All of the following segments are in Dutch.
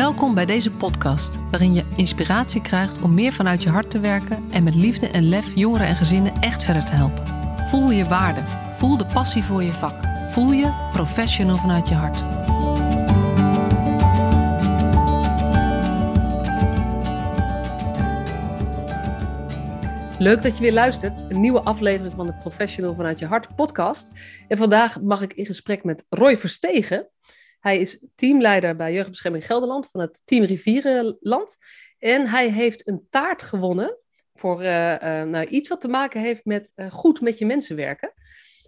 Welkom bij deze podcast, waarin je inspiratie krijgt om meer vanuit je hart te werken en met liefde en lef jongeren en gezinnen echt verder te helpen. Voel je waarde, voel de passie voor je vak, voel je professional vanuit je hart. Leuk dat je weer luistert. Een nieuwe aflevering van de Professional vanuit je hart podcast. En vandaag mag ik in gesprek met Roy Verstegen. Hij is teamleider bij Jeugdbescherming Gelderland van het Team Rivierenland. En hij heeft een taart gewonnen voor uh, uh, nou, iets wat te maken heeft met uh, goed met je mensen werken.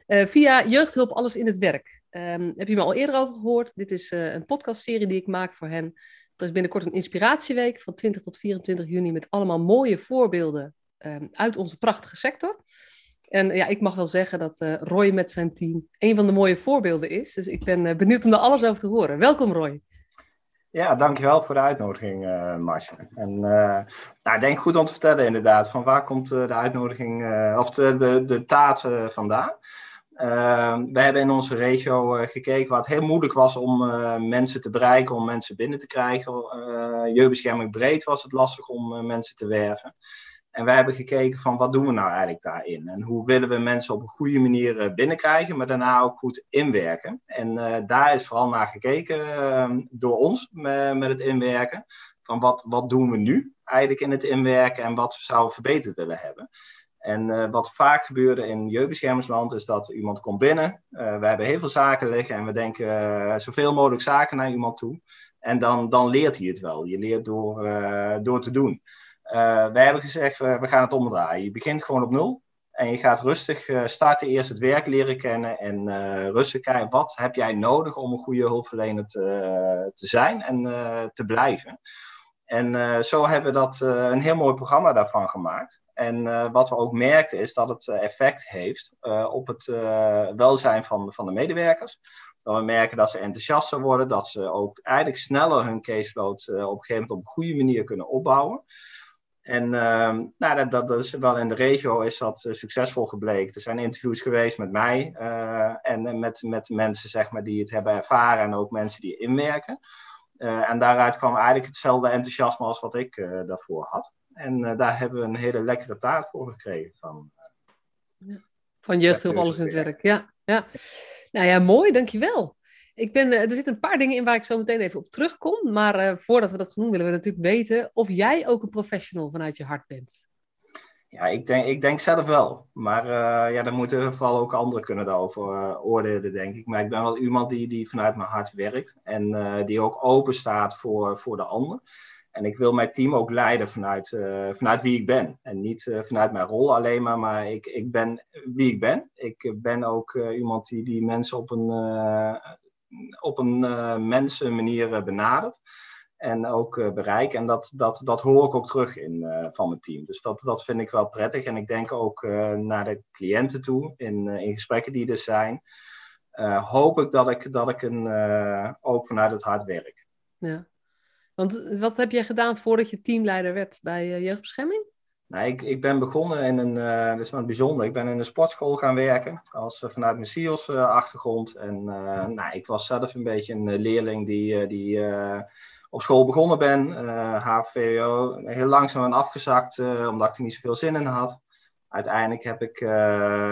via Jeugdhulp Alles in het Werk. Um, heb je me al eerder over gehoord? Dit is een podcastserie die ik maak voor hen. Er is binnenkort een inspiratieweek van 20 tot 24 juni met allemaal mooie voorbeelden um, uit onze prachtige sector. En ja, ik mag wel zeggen dat uh, Roy met zijn team een van de mooie voorbeelden is. Dus ik ben uh, benieuwd om daar alles over te horen. Welkom Roy. Ja, dankjewel voor de uitnodiging, uh, Marcia. En nou, ik denk goed om te vertellen inderdaad, van waar komt de uitnodiging, of de, de, taart vandaan? we hebben in onze regio gekeken wat heel moeilijk was om mensen te bereiken, om mensen binnen te krijgen. jeugdbescherming breed was het lastig om mensen te werven. En wij hebben gekeken van wat doen we nou eigenlijk daarin? En hoe willen we mensen op een goede manier eh, binnenkrijgen, maar daarna ook goed inwerken? En uh, daar is vooral naar gekeken uh, door ons met, het inwerken. Van wat, wat doen we nu eigenlijk in het inwerken en wat zouden we verbeterd willen hebben? En uh, wat vaak gebeurde in jeugdbeschermingsland is dat iemand komt binnen. we hebben heel veel zaken liggen en we denken zoveel mogelijk zaken naar iemand toe. En dan, dan leert hij het wel. Je leert door, door te doen. Uh, wij hebben gezegd, we, we, gaan het omdraaien. Je begint gewoon op nul. En je gaat rustig uh, starten, eerst het werk leren kennen. En rustig kijken, wat heb jij nodig om een goede hulpverlener te, te zijn en te blijven. En zo hebben we dat, een heel mooi programma daarvan gemaakt. En wat we ook merkten is dat het effect heeft op het welzijn van, van de medewerkers. Dat we merken dat ze enthousiaster worden, dat ze ook eigenlijk sneller hun caseload op een gegeven moment op een goede manier kunnen opbouwen. En uh, nou, dat, dat, is wel in de regio is dat uh, succesvol gebleken. Er zijn interviews geweest met mij uh, en met, met mensen zeg maar, die het hebben ervaren en ook mensen die inwerken. En daaruit kwam eigenlijk hetzelfde enthousiasme als wat ik daarvoor had. En daar hebben we een hele lekkere taart voor gekregen. Van, ja. van jeugdhulp alles in het werk. Ja, ja. Nou ja, mooi, dankjewel. Ik ben, er zitten een paar dingen in waar ik zo meteen even op terugkom. Maar uh, voordat we dat doen, willen we natuurlijk weten of jij ook een professional vanuit je hart bent. Ja, ik denk, ik denk zelf wel. Maar uh, ja, dan moeten vooral ook anderen kunnen daarover oordelen, denk ik. Maar ik ben wel iemand die, die vanuit mijn hart werkt. En die ook open staat voor, voor de ander. En ik wil mijn team ook leiden vanuit, vanuit wie ik ben. En niet vanuit mijn rol alleen maar, maar ik, ik ben wie ik ben. Ik ben ook iemand die, die mensen op een op een uh, mensenmanier uh, benadert. En ook uh, bereik. En dat, dat, dat hoor ik ook terug in van mijn team. Dus dat, dat vind ik wel prettig. En ik denk ook naar de cliënten toe, in, in gesprekken die er zijn. hoop ik dat ik, dat ik een, ook vanuit het hart werk. Ja. Want wat heb jij gedaan voordat je teamleider werd bij Jeugdbescherming? Nou, ik, ik ben begonnen in een, uh, is wel bijzonder, ik ben in een sportschool gaan werken, als, uh, vanuit mijn SEALS uh, achtergrond. En nou, ik was zelf een beetje een leerling die, die op school begonnen ben, HVO, heel langzaam ben afgezakt, omdat ik er niet zoveel zin in had. Uiteindelijk heb ik,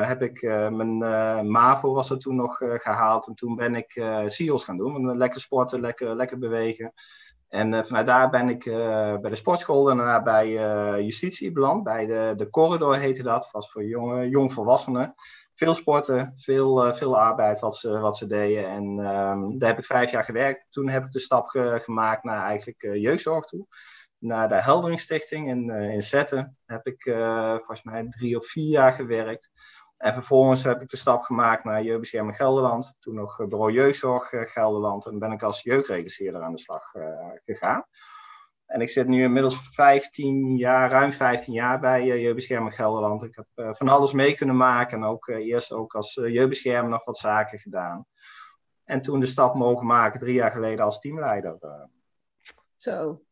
heb ik mijn MAVO was er toen nog gehaald en toen ben ik SEALS gaan doen. Lekker sporten, lekker, lekker bewegen. En uh, vanuit daar ben ik uh, bij de sportschool en daarna bij uh, justitie beland. Bij de, de corridor heette dat. was voor jonge, jongvolwassenen. Veel sporten, veel, veel arbeid wat ze, wat ze deden. En um, daar heb ik vijf jaar gewerkt. Toen heb ik de stap ge, gemaakt naar eigenlijk jeugdzorg toe. Naar de Helderingsstichting in, in Zetten heb ik volgens mij drie of vier jaar gewerkt. En vervolgens heb ik de stap gemaakt naar Jeugdbescherming Gelderland. Toen nog bureau Jeugdzorg eh, Gelderland. En ben ik als jeugdregistreerder aan de slag uh, gegaan. En ik zit nu inmiddels 15 jaar, ruim 15 jaar bij uh, Jeugdbescherming Gelderland. Ik heb uh, van alles mee kunnen maken. En ook eerst ook als jeugdbeschermer nog wat zaken gedaan. En toen de stap mogen maken, drie jaar geleden als teamleider. Zo.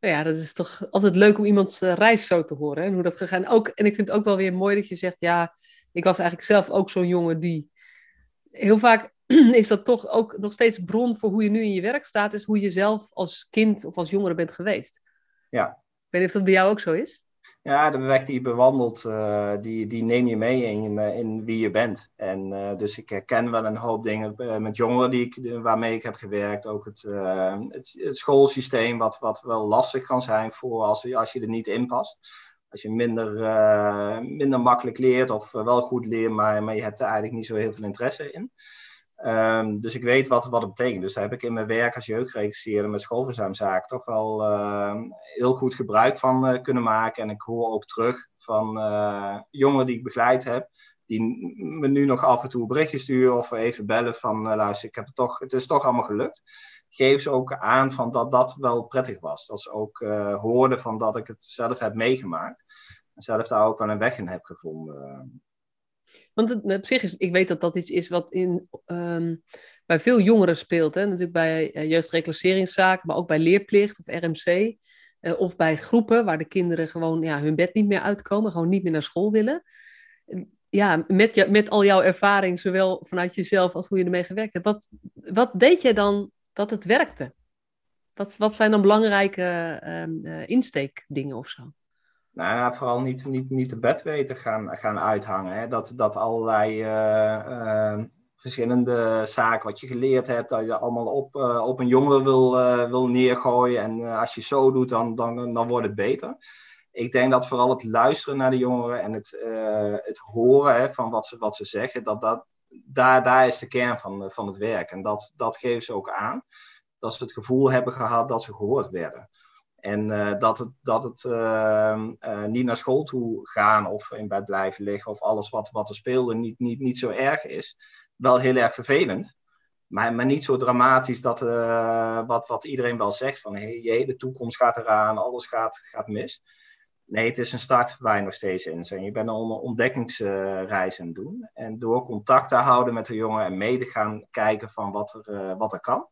Nou ja, dat is toch altijd leuk om iemands reis zo te horen. En hoe dat gegaan. Ook, en ik vind het ook wel weer mooi dat je zegt, ja ik was eigenlijk zelf ook zo'n jongen die heel vaak is dat toch ook nog steeds bron voor hoe je nu in je werk staat, is hoe je zelf als kind of als jongere bent geweest. Ja. Ik weet niet of dat bij jou ook zo is. Ja, de weg die je bewandelt, uh, die, die neem je mee in, in wie je bent. En uh, dus ik herken wel een hoop dingen uh, met jongeren die ik, waarmee ik heb gewerkt. Ook het, het, het, schoolsysteem, wat, wat wel lastig kan zijn voor als, als je er niet in past. Als je minder, minder makkelijk leert of wel goed leert, maar, maar je hebt er eigenlijk niet zo heel veel interesse in. Um, dus ik weet wat, wat het betekent. Dus daar heb ik in mijn werk als jeugdregisseur met schoolverzuimzaken toch wel uh, heel goed gebruik van uh, kunnen maken. En ik hoor ook terug van jongeren die ik begeleid heb, die me nu nog af en toe een berichtje sturen of even bellen van luister, ik heb het, toch, het is toch allemaal gelukt. Geef ze ook aan van dat dat wel prettig was. Dat ze ook hoorden van dat ik het zelf heb meegemaakt. En zelf daar ook wel een weg in heb gevonden. Want het, op zich is, ik weet dat dat iets is wat in, um, bij veel jongeren speelt. Hè? Natuurlijk bij uh, jeugdreclasseringszaken, maar ook bij leerplicht of RMC. Eh, of bij groepen waar de kinderen gewoon ja, hun bed niet meer uitkomen, gewoon niet meer naar school willen. Ja, met, je, met al jouw ervaring, zowel vanuit jezelf als hoe je ermee gewerkt hebt. Wat, wat deed je dan dat het werkte? Wat, wat zijn dan belangrijke uh, insteekdingen of zo? Nou vooral niet, niet, niet de bedweten gaan, gaan uithangen. Hè. Dat, dat allerlei uh, uh, verschillende zaken wat je geleerd hebt, dat je allemaal op, uh, op een jongere wil, wil neergooien. En als je zo doet, dan, dan, dan wordt het beter. Ik denk dat vooral het luisteren naar de jongeren en het, het horen hè, van wat ze, wat ze zeggen, dat, dat, daar, is de kern van, van het werk. En dat, dat geven ze ook aan. Dat ze het gevoel hebben gehad dat ze gehoord werden. En uh, dat het, dat het uh, uh, niet naar school toe gaan of in bed blijven liggen of alles wat, wat er speelde niet, niet, niet zo erg is. Wel heel erg vervelend, maar, maar niet zo dramatisch dat wat, wat iedereen wel zegt van hey, je hele toekomst gaat eraan, alles gaat, gaat mis. Nee, het is een start waar je nog steeds in zijn. Je bent een ontdekkingsreis aan het doen. En door contact te houden met de jongen en mee te gaan kijken van wat er, wat er kan,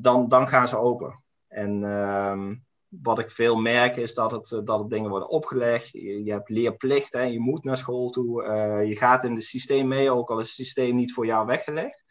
dan, dan gaan ze open. En uh, wat ik veel merk is dat het, eh, dat dingen worden opgelegd. Je, hebt leerplicht, hè, je moet naar school toe. Je gaat in het systeem mee, ook al is het systeem niet voor jou weggelegd.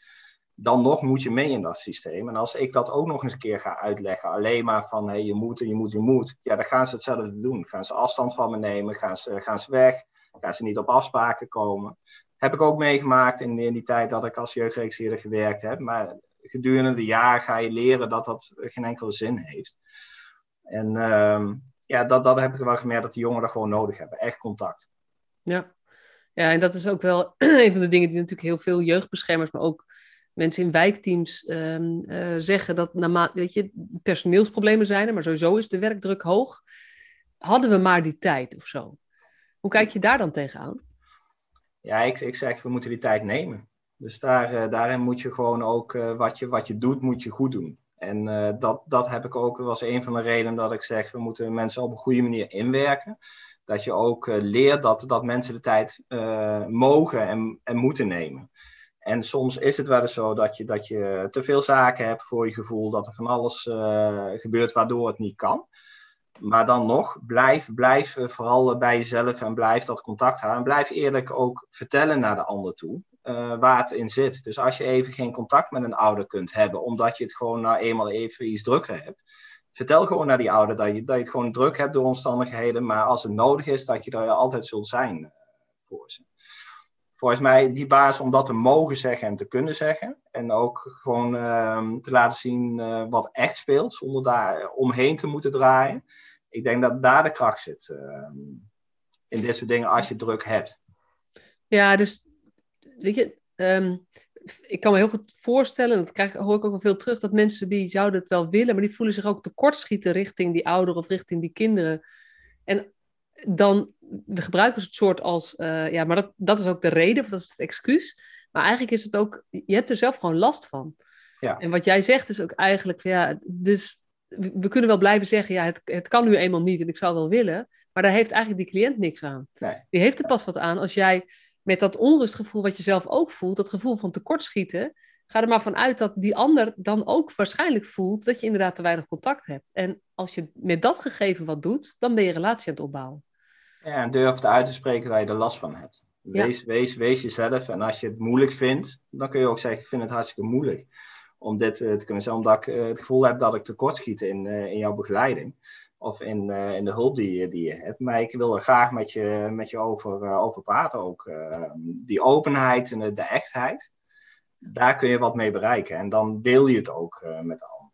Dan nog moet je mee in dat systeem. En als ik dat ook nog eens een keer ga uitleggen, alleen maar van hey, je moet je moet, je moet. Ja, dan gaan ze hetzelfde doen. Gaan ze afstand van me nemen, gaan ze, gaan ze weg, gaan ze niet op afspraken komen. Heb ik ook meegemaakt in, in die tijd dat ik als jeugdregisseur gewerkt heb. Maar gedurende de jaren ga je leren dat dat geen enkele zin heeft. En uh, ja, dat, dat heb ik wel gemerkt dat de jongeren gewoon nodig hebben. Echt contact. Ja. ja, en dat is ook wel een van de dingen die natuurlijk heel veel jeugdbeschermers, maar ook mensen in wijkteams um, uh, zeggen dat naarmate, weet je, personeelsproblemen zijn maar sowieso is de werkdruk hoog. Hadden we maar die tijd of zo? Hoe kijk je daar dan tegenaan? Ja, ik, ik zeg, we moeten die tijd nemen. Dus daar, uh, daarin moet je gewoon ook uh, wat, je, wat je doet, moet je goed doen. En dat, dat heb ik ook, was een van de redenen dat ik zeg, we moeten mensen op een goede manier inwerken. Dat je ook leert dat, dat mensen de tijd mogen en, en moeten nemen. En soms is het wel eens zo dat je, dat je te veel zaken hebt voor je gevoel, dat er van alles gebeurt waardoor het niet kan. Maar dan nog, blijf, blijf vooral bij jezelf en blijf dat contact houden. En blijf eerlijk ook vertellen naar de ander toe uh, waar het in zit. Dus als je even geen contact met een ouder kunt hebben, omdat je het gewoon nou eenmaal even iets drukker hebt, vertel gewoon naar die ouder dat je, dat je het gewoon druk hebt door omstandigheden, maar als het nodig is, dat je er altijd zult zijn voor ze. Volgens mij die baas om dat te mogen zeggen en te kunnen zeggen. En ook gewoon uh, te laten zien uh, wat echt speelt, zonder daar omheen te moeten draaien. Ik denk dat daar de kracht zit ehm, in dit soort dingen als je druk hebt. Ja, dus weet je, ehm, ik kan me heel goed voorstellen, en dat krijg, hoor ik ook wel veel terug, dat mensen die zouden het wel willen, maar die voelen zich ook tekortschieten richting die ouderen of richting die kinderen. En dan we gebruiken het soort als, uh, ja, maar dat, dat is ook de reden, of dat is het excuus. Maar eigenlijk is het ook, je hebt er zelf gewoon last van. Ja. En wat jij zegt is ook eigenlijk, ja, dus we kunnen wel blijven zeggen, ja, het, het kan nu eenmaal niet en ik zou wel willen, maar daar heeft eigenlijk die cliënt niks aan. Nee. Die heeft er pas wat aan als jij met dat onrustgevoel wat je zelf ook voelt, dat gevoel van tekortschieten, ga er maar vanuit dat die ander dan ook waarschijnlijk voelt dat je inderdaad te weinig contact hebt. En als je met dat gegeven wat doet, dan ben je relatie aan het opbouwen. Ja, en durf uit te spreken dat je er last van hebt. Wees, wees, wees jezelf. En als je het moeilijk vindt, dan kun je ook zeggen: Ik vind het hartstikke moeilijk om dit te kunnen zeggen, omdat ik het gevoel heb dat ik tekortschiet in, in jouw begeleiding of in, in de hulp die, die je hebt. Maar ik wil er graag met je, met je over, over praten ook. die openheid en de, de echtheid daar kun je wat mee bereiken. En dan deel je het ook met anderen.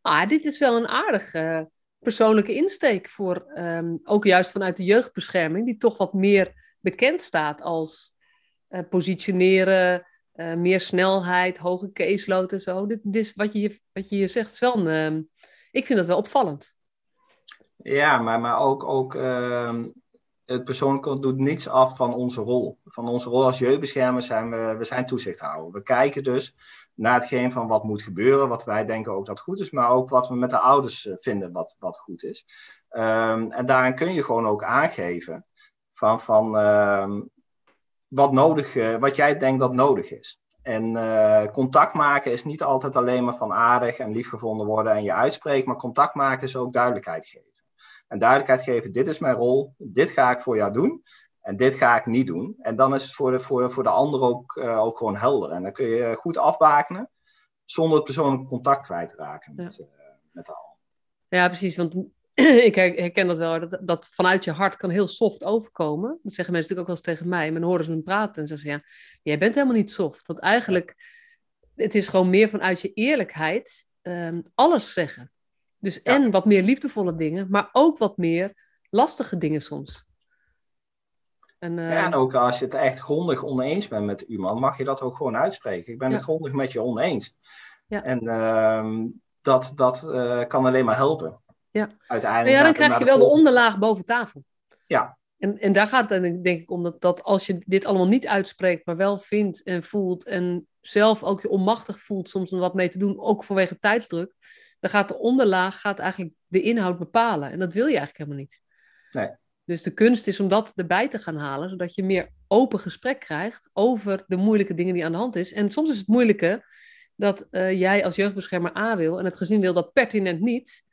Ah, dit is wel een aardige persoonlijke insteek voor, um, ook juist vanuit de jeugdbescherming, die toch wat meer bekend staat als uh, positioneren, uh, meer snelheid, hoge caseload en zo. Dit, is wat je, wat je hier zegt, is um, ik vind dat wel opvallend. Ja, maar, maar ook, ook uh, het persoonlijke doet niets af van onze rol. Van onze rol als jeugdbeschermer zijn we, we zijn toezichthouder. We kijken dus naar hetgeen van wat moet gebeuren, wat wij denken ook dat goed is, maar ook wat we met de ouders eh, vinden wat, wat goed is. Um, en daarin kun je gewoon ook aangeven van, van um, wat, nodig, uh, wat jij denkt dat nodig is. En uh, contact maken is niet altijd alleen maar van aardig en liefgevonden worden en je uitspreken, maar contact maken is ook duidelijkheid geven en duidelijkheid geven: dit is mijn rol, dit ga ik voor jou doen. En dit ga ik niet doen. En dan is het voor de, voor, voor de ander ook, uh, ook gewoon helder. En dan kun je goed afbakenen zonder het persoonlijk contact kwijt te raken met, ja. uh, met de ander. Ja, precies. Want ik herken dat wel. Dat, dat vanuit je hart kan heel soft overkomen. Dat zeggen mensen natuurlijk ook wel eens tegen mij. Maar dan horen ze me praten en ze zeggen: ja, jij bent helemaal niet soft. Want eigenlijk, het is gewoon meer vanuit je eerlijkheid um, alles zeggen. Dus ja. en wat meer liefdevolle dingen, maar ook wat meer lastige dingen soms. En, uh... ja, en ook als je het echt grondig oneens bent met iemand, mag je dat ook gewoon uitspreken. Ik ben ja. het grondig met je oneens. Ja. En uh, dat, dat uh, kan alleen maar helpen. Ja, Uiteindelijk ja dan krijg je wel de onderlaag boven tafel. Ja. En, en daar gaat het denk ik om dat, dat als je dit allemaal niet uitspreekt, maar wel vindt en voelt en zelf ook je onmachtig voelt soms om wat mee te doen, ook vanwege tijdsdruk, dan gaat de onderlaag gaat eigenlijk de inhoud bepalen. En dat wil je eigenlijk helemaal niet. Nee. Dus de kunst is om dat erbij te gaan halen, zodat je meer open gesprek krijgt over de moeilijke dingen die aan de hand is. En soms is het moeilijke dat uh, jij als jeugdbeschermer A wil en het gezin wil dat pertinent niet.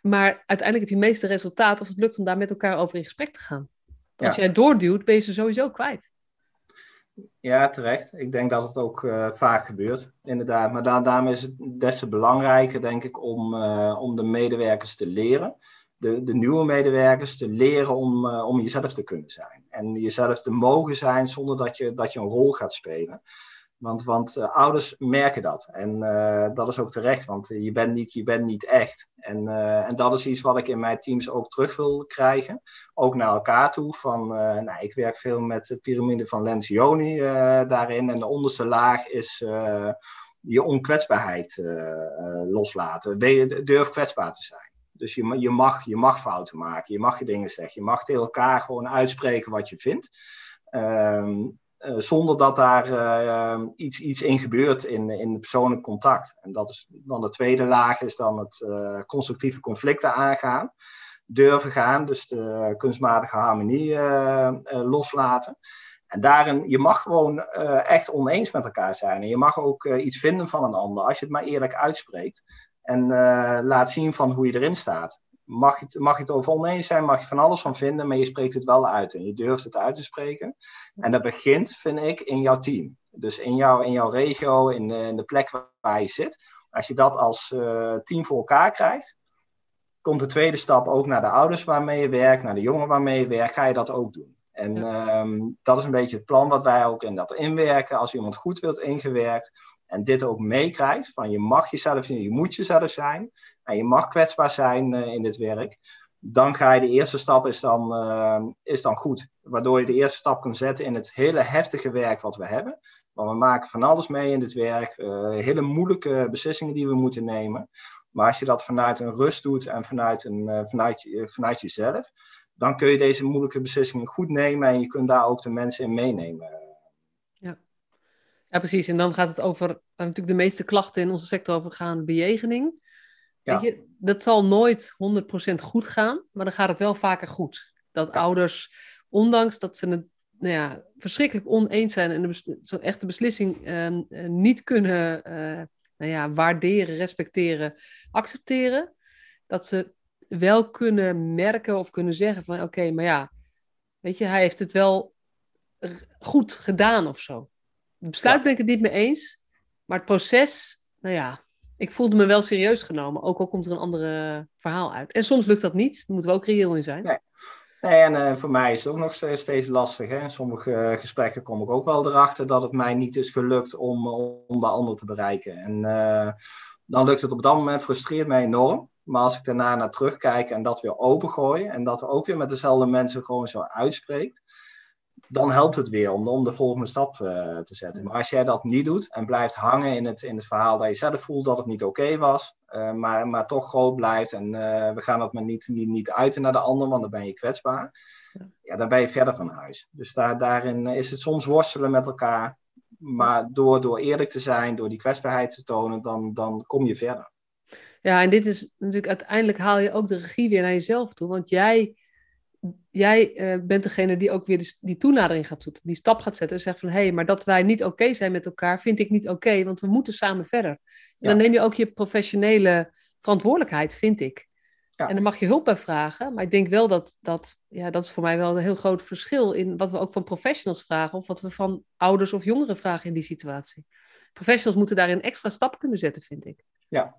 Maar uiteindelijk heb je het meeste resultaat als het lukt om daar met elkaar over in gesprek te gaan. Als ja. jij doorduwt, ben je ze sowieso kwijt. Ja, terecht. Ik denk dat het ook uh, vaak gebeurt, inderdaad. Maar daar, daarom is het des te belangrijker, denk ik, om, uh, om de medewerkers te leren. De, de nieuwe medewerkers te leren om, uh, om jezelf te kunnen zijn. En jezelf te mogen zijn zonder dat je, dat je een rol gaat spelen. Want, want uh, ouders merken dat. En uh, dat is ook terecht, want je bent niet, je bent niet echt. En, en dat is iets wat ik in mijn teams ook terug wil krijgen. Ook naar elkaar toe. Van, nou, ik werk veel met de piramide van Lencioni daarin. En de onderste laag is je onkwetsbaarheid loslaten. Durf kwetsbaar te zijn. Dus je, mag, je mag fouten maken, je mag je dingen zeggen. Je mag tegen elkaar gewoon uitspreken wat je vindt. Um, uh, zonder dat daar uh, iets, iets in gebeurt in, in het persoonlijk contact. En dat is dan de tweede laag, is dan het uh, constructieve conflicten aangaan. Durven gaan, dus de kunstmatige harmonie loslaten. En daarin, je mag gewoon echt oneens met elkaar zijn. En je mag ook iets vinden van een ander, als je het maar eerlijk uitspreekt. En laat zien van hoe je erin staat mag je, het, mag je het over oneens zijn, mag je van alles van vinden, maar je spreekt het wel uit en je durft het uit te spreken. En dat begint, vind ik, in jouw team. Dus in, jou, in jouw regio, in de, in de plek waar je zit. Als je dat als uh, team voor elkaar krijgt, komt de tweede stap ook naar de ouders waarmee je werkt, naar de jongen waarmee je werkt, ga je dat ook doen. En ja. um, dat is een beetje het plan wat wij ook in dat inwerken. Als iemand goed wilt ingewerkt, en dit ook meekrijgt van je mag jezelf zijn, je moet jezelf zijn en je mag kwetsbaar zijn uh, in dit werk, dan ga je de eerste stap is dan, uh, is dan goed. Waardoor je de eerste stap kunt zetten in het hele heftige werk wat we hebben. Want we maken van alles mee in dit werk, uh, hele moeilijke beslissingen die we moeten nemen. Maar als je dat vanuit een rust doet en vanuit, een, vanuit, vanuit jezelf, dan kun je deze moeilijke beslissingen goed nemen en je kunt daar ook de mensen in meenemen. Ja, precies. En dan gaat het over, waar natuurlijk de meeste klachten in onze sector over gaan, bejegening. Ja. Weet je, dat zal nooit 100% goed gaan, maar dan gaat het wel vaker goed. Dat ja. ouders, ondanks dat ze het nou ja, verschrikkelijk oneens zijn en zo'n echte beslissing uh, niet kunnen uh, nou ja, waarderen, respecteren, accepteren, dat ze wel kunnen merken of kunnen zeggen van oké, okay, maar ja, weet je, hij heeft het wel goed gedaan of zo. Het besluit ben ik het niet mee eens, maar het proces, nou ja, ik voelde me wel serieus genomen, ook al komt er een ander verhaal uit. En soms lukt dat niet, daar moeten we ook reëel in zijn. Nee. Nee, en uh, voor mij is het ook nog steeds lastig. Hè? In sommige uh, gesprekken kom ik ook wel erachter dat het mij niet is gelukt om, om de ander te bereiken. En uh, dan lukt het op dat moment, frustreert mij enorm. Maar als ik daarna naar terugkijk en dat weer opengooi en dat ook weer met dezelfde mensen gewoon zo uitspreekt, dan helpt het weer om, om de volgende stap uh, te zetten. Maar als jij dat niet doet en blijft hangen in het, in het verhaal dat je zelf voelt dat het niet oké was, uh, maar, maar toch groot blijft en uh, we gaan dat maar niet, niet, niet uiten naar de ander, want dan ben je kwetsbaar, ja. ja, dan ben je verder van huis. Dus daar, daarin is het soms worstelen met elkaar, maar door, door eerlijk te zijn, door die kwetsbaarheid te tonen, dan, dan kom je verder. Ja, en dit is natuurlijk uiteindelijk haal je ook de regie weer naar jezelf toe, want jij jij uh, bent degene die ook weer die, die toenadering gaat doen, die stap gaat zetten en zegt van hé, hey, maar dat wij niet oké okay zijn met elkaar, vind ik niet oké, okay, want we moeten samen verder. En ja. dan neem je ook je professionele verantwoordelijkheid, vind ik. Ja. En dan mag je hulp bij vragen, maar ik denk wel dat, dat, ja, dat is voor mij wel een heel groot verschil in wat we ook van professionals vragen of wat we van ouders of jongeren vragen in die situatie. Professionals moeten daarin een extra stap kunnen zetten, vind ik. Ja,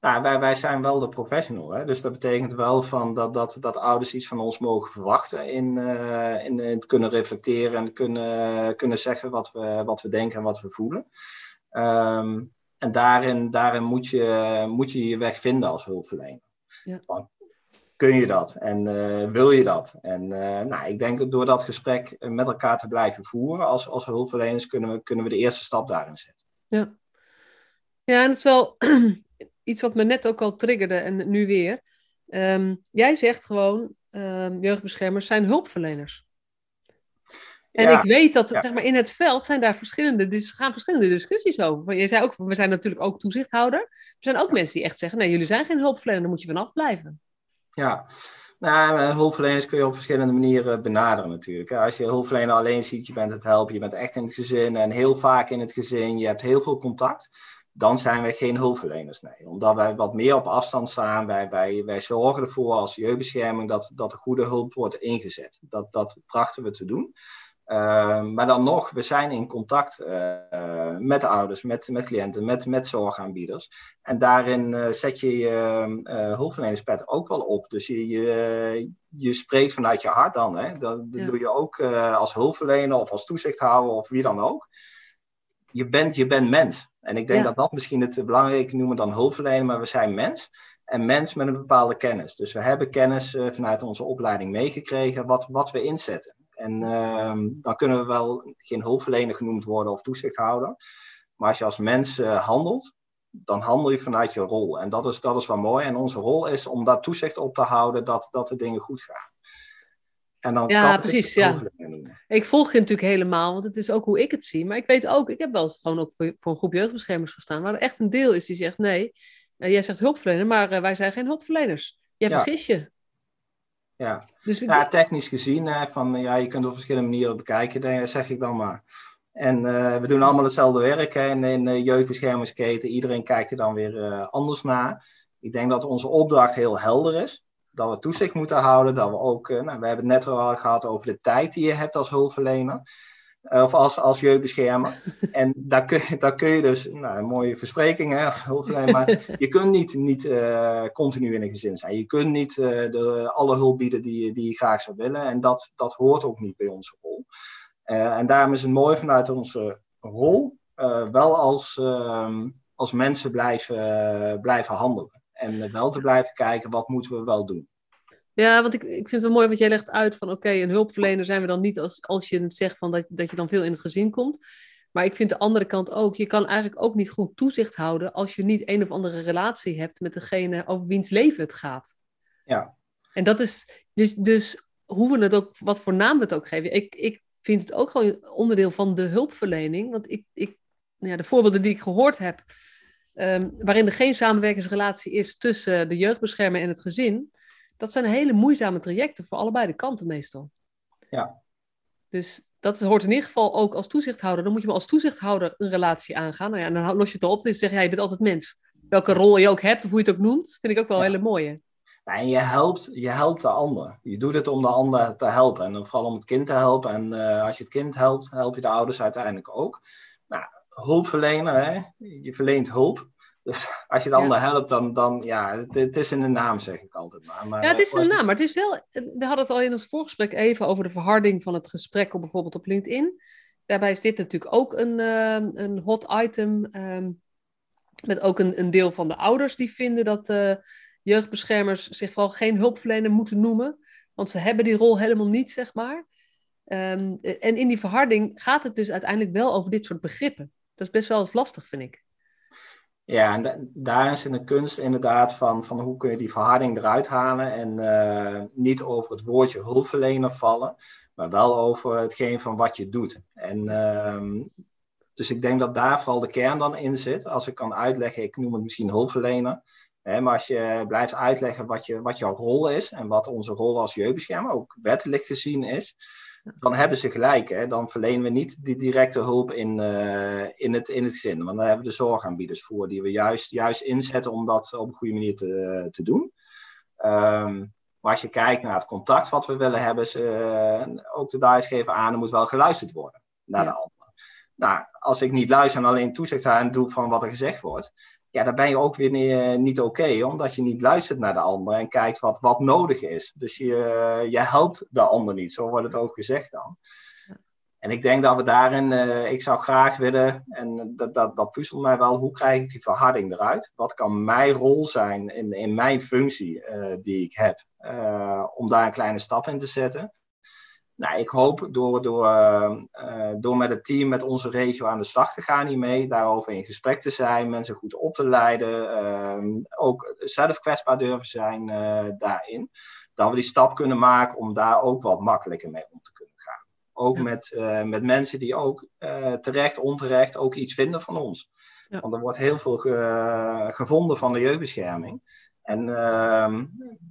nou, wij, wij zijn wel de professional. Hè? Dus dat betekent wel van dat, dat, dat ouders iets van ons mogen verwachten in, uh, in, in, het kunnen reflecteren en kunnen, kunnen zeggen wat we, wat we denken en wat we voelen. Um, en daarin, daarin moet, je, moet je je weg vinden als hulpverlener. Ja. Van, kun je dat en uh, wil je dat? En uh, nou, ik denk dat door dat gesprek met elkaar te blijven voeren als, als hulpverleners kunnen we, kunnen we de eerste stap daarin zetten. Ja, ja en het is wel iets wat me net ook al triggerde en nu weer. Um, jij zegt gewoon, um, jeugdbeschermers zijn hulpverleners. En ja, ik weet dat ja. zeg maar, in het veld zijn daar verschillende, dus gaan verschillende discussies over. Je zei ook, we zijn natuurlijk ook toezichthouder. Er zijn ook mensen die echt zeggen, nee, jullie zijn geen hulpverlener, daar moet je vanaf blijven. Ja, nou, hulpverleners kun je op verschillende manieren benaderen natuurlijk. Als je hulpverlener alleen ziet, je bent het helpen, je bent echt in het gezin en heel vaak in het gezin, je hebt heel veel contact dan zijn wij geen hulpverleners. Nee. Omdat wij wat meer op afstand staan. Wij, wij, wij zorgen ervoor als jeugdbescherming dat, dat er goede hulp wordt ingezet. Dat, dat trachten we te doen. Uh, maar dan nog, we zijn in contact uh, met de ouders, met, met cliënten, met, met zorgaanbieders. En daarin uh, zet je je hulpverlenerspet ook wel op. Dus je, je, je spreekt vanuit je hart dan. Hè? Dat, dat ja. doe je ook als hulpverlener of als toezichthouder of wie dan ook. Je bent, je bent mens. En ik denk ja. dat dat misschien het belangrijke noemen dan hulpverlener, maar we zijn mens. En mens met een bepaalde kennis. Dus we hebben kennis uh, vanuit onze opleiding meegekregen wat, wat we inzetten. En uh, dan kunnen we wel geen hulpverlener genoemd worden of toezichthouder. Maar als je als mens uh, handelt, dan handel je vanuit je rol. En dat is, dat is wel mooi. En onze rol is om daar toezicht op te houden dat, dat de dingen goed gaan. En dan ja, precies. Ja. Ik volg je natuurlijk helemaal, want het is ook hoe ik het zie. Maar ik weet ook, ik heb wel gewoon ook voor, voor een groep jeugdbeschermers gestaan, waar er echt een deel is die zegt: nee, uh, jij zegt hulpverlener, maar uh, wij zijn geen hulpverleners. Jij ja. vergis je. Ja, dus ja technisch gezien, hè, van, ja, je kunt op verschillende manieren bekijken, zeg ik dan maar. En uh, we doen allemaal hetzelfde werk hè, in, in de jeugdbeschermingsketen. Iedereen kijkt er dan weer anders naar. Ik denk dat onze opdracht heel helder is dat we toezicht moeten houden. Dat we ook, uh, nou, we hebben het net al gehad over de tijd die je hebt als hulpverlener. Uh, of als, als jeugdbeschermer. en daar kun, daar kun je dus, nou, een mooie verspreking hè, als hulpverlener. Maar je kunt niet, niet uh, continu in een gezin zijn. Je kunt niet de, alle hulp bieden die, die je graag zou willen. En dat, dat hoort ook niet bij onze rol. en daarom is het mooi vanuit onze rol wel als, ehm, als mensen blijven, blijven handelen. En wel te blijven kijken, wat moeten we wel doen. Ja, want ik, ik vind het wel mooi wat jij legt uit van oké, een hulpverlener zijn we dan niet als, als je zegt van dat, dat je dan veel in het gezin komt. Maar ik vind de andere kant ook, je kan eigenlijk ook niet goed toezicht houden als je niet een of andere relatie hebt met degene over wiens leven het gaat. Ja. En dat is dus, dus hoe we het ook, wat voor naam we het ook geven. Ik, ik vind het ook gewoon onderdeel van de hulpverlening. Want ik, ik, ja, de voorbeelden die ik gehoord heb, um, waarin er geen samenwerkingsrelatie is tussen de jeugdbeschermer en het gezin, dat zijn hele moeizame trajecten voor allebei de kanten meestal. Ja. Dus dat hoort in ieder geval ook als toezichthouder. Dan moet je maar als toezichthouder een relatie aangaan. Nou ja, en dan los je het erop. Dus zeg jij, je bent altijd mens. Welke rol je ook hebt, of hoe je het ook noemt, vind ik ook wel ja. hele mooie. Nou, en je helpt, je helpt de ander. Je doet het om de ander te helpen. En vooral om het kind te helpen. En uh, als je het kind helpt, help je de ouders uiteindelijk ook. Hulpverlener, hè? je verleent hulp. Dus als je de ander helpt, dan, dan ja, het, het, is in de naam, zeg ik altijd maar. maar ja, het is in de naam, maar het is wel, we hadden het al in ons voorgesprek even over de verharding van het gesprek op bijvoorbeeld op LinkedIn. Daarbij is dit natuurlijk ook een, uh, een hot item. Um, met ook een, een deel van de ouders die vinden dat uh, jeugdbeschermers zich vooral geen hulpverlener moeten noemen. Want ze hebben die rol helemaal niet, zeg maar. Um, en in die verharding gaat het dus uiteindelijk wel over dit soort begrippen. Dat is best wel eens lastig, vind ik. Ja, en daar is in de kunst inderdaad van, van hoe kun je die verharding eruit halen en uh, niet over het woordje hulpverlener vallen, maar wel over hetgeen van wat je doet. En uh, dus ik denk dat daar vooral de kern dan in zit. Als ik kan uitleggen, ik noem het misschien hulpverlener. Hè, maar als je blijft uitleggen wat, je, wat jouw rol is en wat onze rol als jeugdbeschermer ook wettelijk gezien is, dan hebben ze gelijk. Hè? Dan verlenen we niet die directe hulp in, uh, in, het, in het gezin. Want daar hebben we de zorgaanbieders voor, die we juist, juist inzetten om dat op een goede manier te, te doen. Um, maar als je kijkt naar het contact wat we willen hebben, ze, uh, ook de DICE geven aan, er moet wel geluisterd worden naar ja. de ander. Nou, als ik niet luister en alleen toezicht aan doe van wat er gezegd wordt, ja, dan ben je ook weer niet, niet oké, omdat je niet luistert naar de ander en kijkt wat, wat nodig is. Dus je, je helpt de ander niet, zo wordt het ook gezegd dan. En ik denk dat we daarin, uh, ik zou graag willen, en dat, dat, dat puzzelt mij wel, hoe krijg ik die verharding eruit? Wat kan mijn rol zijn in, in mijn functie uh, die ik heb, uh, om daar een kleine stap in te zetten? Nou, ik hoop door, door, uh, door met het team, met onze regio aan de slag te gaan hiermee, daarover in gesprek te zijn, mensen goed op te leiden, uh, ook zelf kwetsbaar durven zijn uh, daarin, dat we die stap kunnen maken om daar ook wat makkelijker mee om te kunnen gaan. Ook ja. met, met mensen die ook terecht, onterecht ook iets vinden van ons. Ja. Want er wordt heel veel ge, gevonden van de jeugdbescherming. En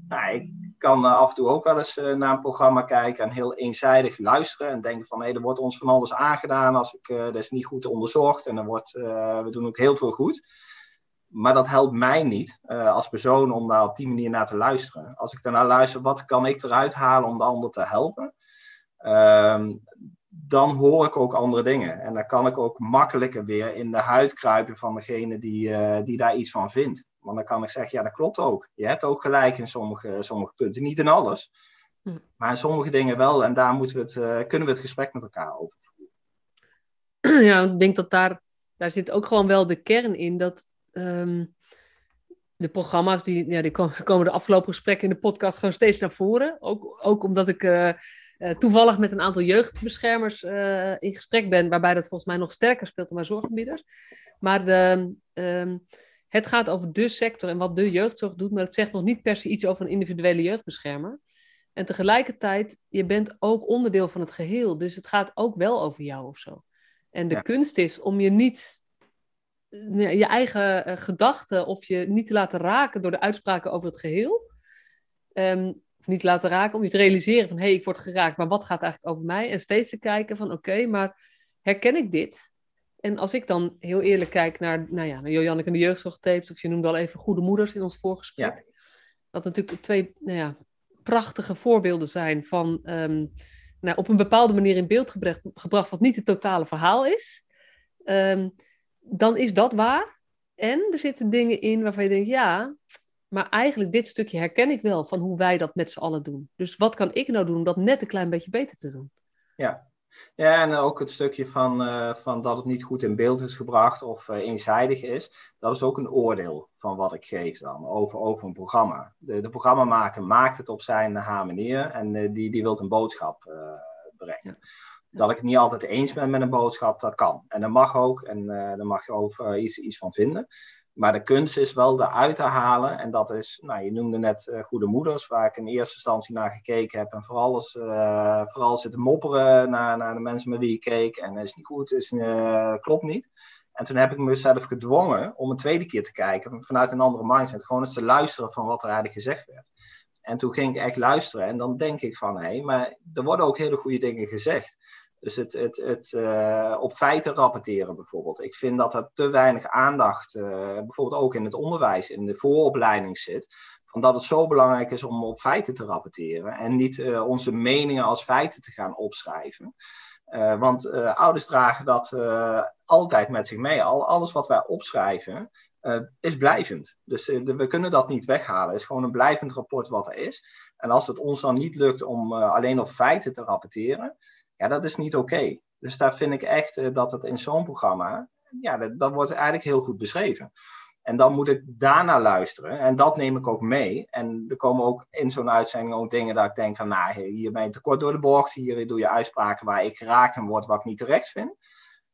nou, ik kan uh, af en toe ook wel eens uh, naar een programma kijken en heel eenzijdig luisteren en denken van hé, hey, er wordt ons van alles aangedaan als ik, uh, dat is niet goed onderzocht en er wordt, we doen ook heel veel goed. Maar dat helpt mij niet als persoon om daar op die manier naar te luisteren. Als ik daarnaar luister, wat kan ik eruit halen om de ander te helpen? Ehm, dan hoor ik ook andere dingen. En dan kan ik ook makkelijker weer in de huid kruipen van degene die, die daar iets van vindt. Want dan kan ik zeggen, ja, dat klopt ook. Je hebt ook gelijk in sommige, sommige punten. Niet in alles, hm. maar in sommige dingen wel. En daar moeten we het, uh, kunnen we het gesprek met elkaar over voeren. Ja, ik denk dat daar, daar zit ook gewoon wel de kern in. Dat um, de programma's, die, ja, die komen de afgelopen gesprekken in de podcast gewoon steeds naar voren. Ook, ook omdat ik... Uh, uh, toevallig met een aantal jeugdbeschermers in gesprek ben, waarbij dat volgens mij nog sterker speelt dan bij zorgaanbieders. Maar de, um, het gaat over de sector en wat de jeugdzorg doet, maar het zegt nog niet per se iets over een individuele jeugdbeschermer. En tegelijkertijd, je bent ook onderdeel van het geheel, dus het gaat ook wel over jou of zo. En de ja. kunst is om je niet je eigen uh, gedachten of je niet te laten raken door de uitspraken over het geheel. Um, of niet laten raken, om je te realiseren van hé, hey, ik word geraakt, maar wat gaat eigenlijk over mij? En steeds te kijken van oké, okay, maar herken ik dit? En als ik dan heel eerlijk kijk naar, nou ja, naar Joanneke en de jeugdzorgtapes, of je noemde al even Goede Moeders in ons voorgesprek. Ja. Dat natuurlijk twee nou ja, prachtige voorbeelden zijn van um, nou, op een bepaalde manier in beeld gebracht, gebracht wat niet het totale verhaal is. Um, dan is dat waar. En er zitten dingen in waarvan je denkt, ja, maar eigenlijk dit stukje herken ik wel van hoe wij dat met z'n allen doen. Dus wat kan ik nou doen om dat net een klein beetje beter te doen? Ja, ja, en ook het stukje van, uh, van dat het niet goed in beeld is gebracht of uh, eenzijdig is. Dat is ook een oordeel van wat ik geef dan over, over een programma. De, de programmamaker maakt het op zijn haar manier en uh, die, die wil een boodschap brengen. Ja. Dat ik het niet altijd eens ben met een boodschap, dat kan. En dat mag ook en daar mag je over iets, iets van vinden. Maar de kunst is wel eruit te halen. En dat is, nou, je noemde net uh, Goede Moeders, waar ik in eerste instantie naar gekeken heb. En vooral, is, uh, vooral zitten mopperen naar, naar de mensen met wie ik keek. En is niet goed, het uh, klopt niet. En toen heb ik mezelf gedwongen om een tweede keer te kijken vanuit een andere mindset. Gewoon eens te luisteren van wat er eigenlijk gezegd werd. En toen ging ik echt luisteren. En dan denk ik van, hé, hey, maar er worden ook hele goede dingen gezegd. Dus het, het, het op feiten rapporteren bijvoorbeeld. Ik vind dat er te weinig aandacht, bijvoorbeeld ook in het onderwijs, in de vooropleiding zit. Van dat het zo belangrijk is om op feiten te rapporteren en niet onze meningen als feiten te gaan opschrijven. Want ouders dragen dat altijd met zich mee. Al, alles wat wij opschrijven is blijvend. Dus we kunnen dat niet weghalen. Het is gewoon een blijvend rapport wat er is. En als het ons dan niet lukt om alleen op feiten te rapporteren, ja, dat is niet oké. Dus daar vind ik echt dat het in zo'n programma, ja, dat, dat wordt eigenlijk heel goed beschreven. En dan moet ik daarna luisteren. En dat neem ik ook mee. En er komen ook in zo'n uitzending ook dingen dat ik denk van, nou, hier ben je tekort door de bocht. Hier doe je uitspraken waar ik geraakt en word wat ik niet terecht vind.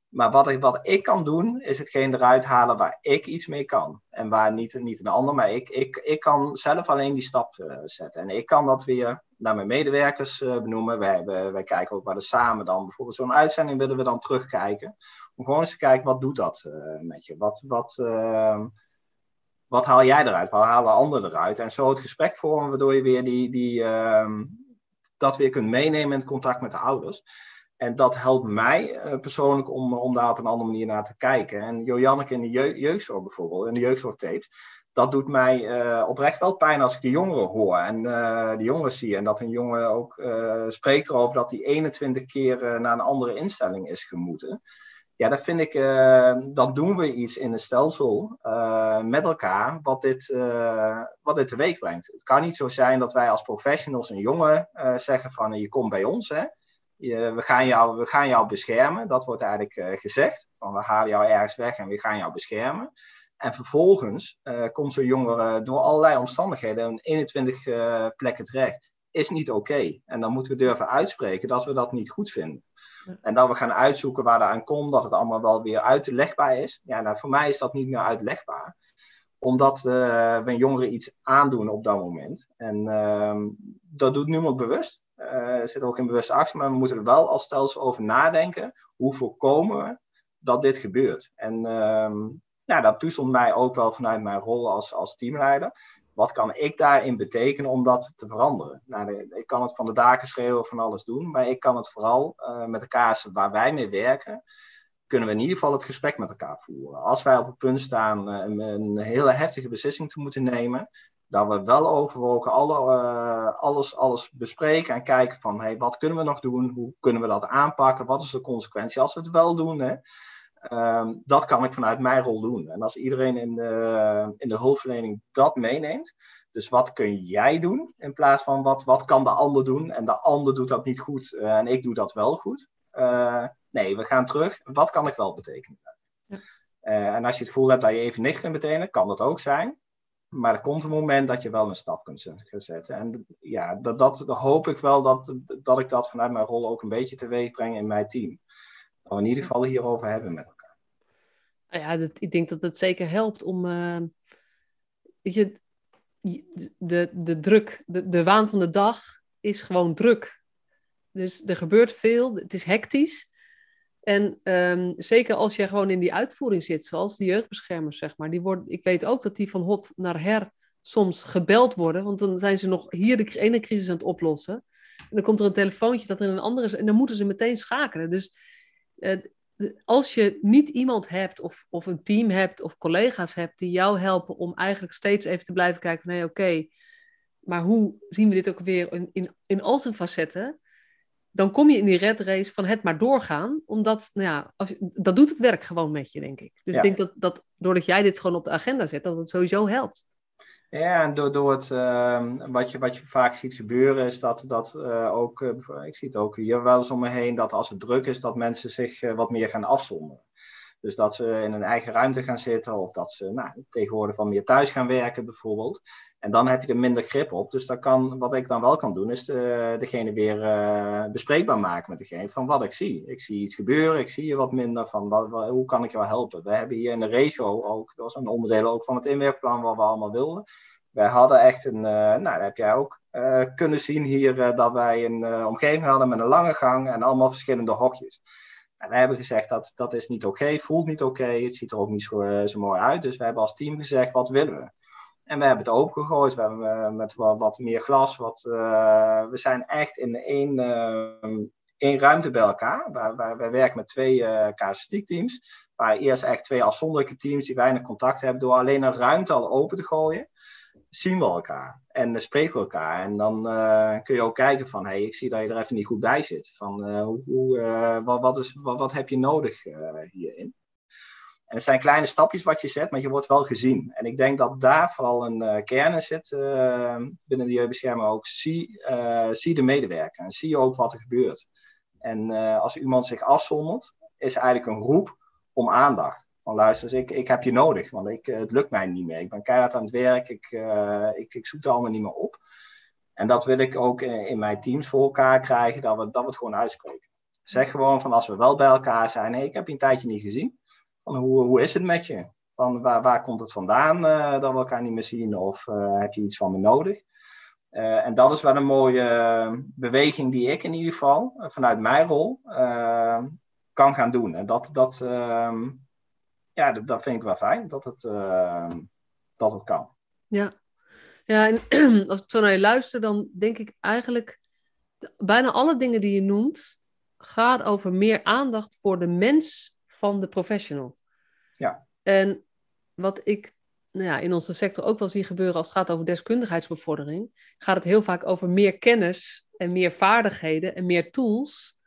Maar wat ik, wat ik kan doen, is hetgeen eruit halen waar ik iets mee kan. En waar niet, niet een ander, maar ik, ik, ik kan zelf alleen die stap uh, zetten. En ik kan dat weer naar mijn medewerkers uh, benoemen. Wij, wij, wij, kijken ook waar we samen dan, bijvoorbeeld zo'n uitzending willen we dan terugkijken. Om gewoon eens te kijken, wat doet dat uh, met je? Wat, wat, wat haal jij eruit? Wat halen anderen eruit? En zo het gesprek vormen, waardoor je weer die, die, dat weer kunt meenemen in het contact met de ouders. En dat helpt mij uh, persoonlijk om, om daar op een andere manier naar te kijken. En Joanneke in de je jeugdzorg bijvoorbeeld, in de jeugdzorgtapes, dat doet mij uh, oprecht wel pijn als ik de jongeren hoor en uh, de jongeren zie. En dat een jongen ook spreekt erover dat hij 21 keer naar een andere instelling is gemoeten. Ja, dat vind ik, dan doen we iets in het stelsel met elkaar wat dit, wat dit teweeg brengt. Het kan niet zo zijn dat wij als professionals een jongen zeggen van je komt bij ons hè je, we, gaan jou, we gaan jou beschermen. Dat wordt eigenlijk uh, gezegd. Van we halen jou ergens weg en we gaan jou beschermen. En vervolgens uh, komt zo'n jongere door allerlei omstandigheden in 21 uh, plekken terecht. Is niet oké. En dan moeten we durven uitspreken dat we dat niet goed vinden. En dat we gaan uitzoeken waar dat aan komt, dat het allemaal wel weer uitlegbaar is. Ja, nou, voor mij is dat niet meer uitlegbaar omdat we een jongere iets aandoen op dat moment. En uh, dat doet niemand bewust. Uh, zit ook in bewuste actie, maar we moeten er wel als stelsel over nadenken. Hoe voorkomen we dat dit gebeurt? En nou, dat puzzelt mij ook wel vanuit mijn rol als, als teamleider. Wat kan ik daarin betekenen om dat te veranderen? Nou, ik kan het van de daken schreeuwen, van alles doen, maar ik kan het vooral uh, met de kaarsen waar wij mee werken, kunnen we in ieder geval het gesprek met elkaar voeren. Als wij op het punt staan uh, een hele heftige beslissing te moeten nemen, dat we wel overwogen alle, uh, alles, alles bespreken en kijken van hey, wat kunnen we nog doen, hoe kunnen we dat aanpakken, wat is de consequentie als we het wel doen. Hè? Um, dat kan ik vanuit mijn rol doen. En als iedereen in de, in de hulpverlening dat meeneemt, dus wat kun jij doen in plaats van wat, wat kan de ander doen en de ander doet dat niet goed uh, en ik doe dat wel goed. Uh, nee, we gaan terug. Wat kan ik wel betekenen? Ja. en als je het gevoel hebt dat je even niks kunt betekenen, kan dat ook zijn. Maar er komt een moment dat je wel een stap kunt zetten. En ja, dat, dat, hoop ik wel dat, dat ik dat vanuit mijn rol ook een beetje teweeg breng in mijn team. Dat we in ieder geval hierover hebben met elkaar. Nou ja, dat, ik denk dat het zeker helpt om. Uh, je, de, de druk, de, de waan van de dag is gewoon druk. Dus er gebeurt veel, het is hectisch. En um, zeker als je gewoon in die uitvoering zit, zoals de jeugdbeschermers, zeg maar. Die worden, ik weet ook dat die van hot naar her soms gebeld worden, want dan zijn ze nog hier de ene crisis aan het oplossen. En dan komt er een telefoontje dat er een andere is, en dan moeten ze meteen schakelen. Dus uh, als je niet iemand hebt, of, of een team hebt, of collega's hebt die jou helpen om eigenlijk steeds even te blijven kijken van hé, hey, oké, maar hoe zien we dit ook weer in, in, in al zijn facetten? Dan kom je in die red race van het maar doorgaan. Omdat, nou ja, als dat doet het werk gewoon met je, denk ik. Dus ik denk dat, dat doordat jij dit gewoon op de agenda zet, dat het sowieso helpt. Ja, en door, door het, uh, wat, je, wat je vaak ziet gebeuren, is dat, dat uh, ook, uh, ik zie het ook hier wel eens om me heen, dat als het druk is, dat mensen zich eh, wat meer gaan afzonderen. Dus dat ze in een eigen ruimte gaan zitten of dat ze nou, tegenwoordig wat meer thuis gaan werken bijvoorbeeld. En dan heb je er minder grip op. Dus dat kan, wat ik dan wel kan doen, is de, degene weer uh, bespreekbaar maken met degene van wat ik zie. Ik zie iets gebeuren, ik zie je wat minder van wat, hoe kan ik jou helpen. We hebben hier in de regio ook, dat was een onderdeel ook van het inwerkplan wat we allemaal wilden. Wij hadden echt een, uh, nou dat heb jij ook kunnen zien hier, dat wij een omgeving hadden met een lange gang en allemaal verschillende hokjes. En wij hebben gezegd dat dat is niet oké, okay, voelt niet oké, het ziet er ook niet zo, zo mooi uit. Dus we hebben als team gezegd, wat willen we? En we hebben het opengegooid. We hebben uh, met wat, wat, meer glas. Wat, uh, we zijn echt in één, uh, één ruimte bij elkaar. Waar, wij werken met twee uh, casuïstiekteams. Waar eerst echt twee afzonderlijke teams die weinig contact hebben. Door alleen een ruimte al open te gooien, zien we elkaar. En uh, spreken we elkaar. En dan kun je ook kijken van, hey, ik zie dat je er even niet goed bij zit. Van, hoe, hoe wat, wat, is, wat, wat heb je nodig hierin? En het zijn kleine stapjes wat je zet, maar je wordt wel gezien. En ik denk dat daar vooral een kern in zit binnen de jeugdbescherming ook. Zie, zie de medewerker en zie ook wat er gebeurt. En als iemand zich afzondert, is eigenlijk een roep om aandacht. Van luister, ik, ik heb je nodig, want ik, het lukt mij niet meer. Ik ben keihard aan het werk, ik, ik, ik zoek er allemaal niet meer op. En dat wil ik ook in, in mijn teams voor elkaar krijgen, dat we, dat we het gewoon uitspreken. Zeg gewoon van als we wel bij elkaar zijn, hey, ik heb je een tijdje niet gezien hoe, hoe is het met je? Van waar, waar komt het vandaan uh, dat we elkaar niet meer zien? Of heb je iets van me nodig? En dat is wel een mooie beweging die ik in ieder geval vanuit mijn rol kan gaan doen. En dat, dat, ehm, ja, dat, dat, vind ik wel fijn dat het, ehm, dat het kan. Ja, ja en als ik zo naar je luister, dan denk ik eigenlijk bijna alle dingen die je noemt, gaat over meer aandacht voor de mens van de professional. Ja. En wat ik nou ja, in onze sector ook wel zie gebeuren als het gaat over deskundigheidsbevordering, gaat het heel vaak over meer kennis en meer vaardigheden en meer tools.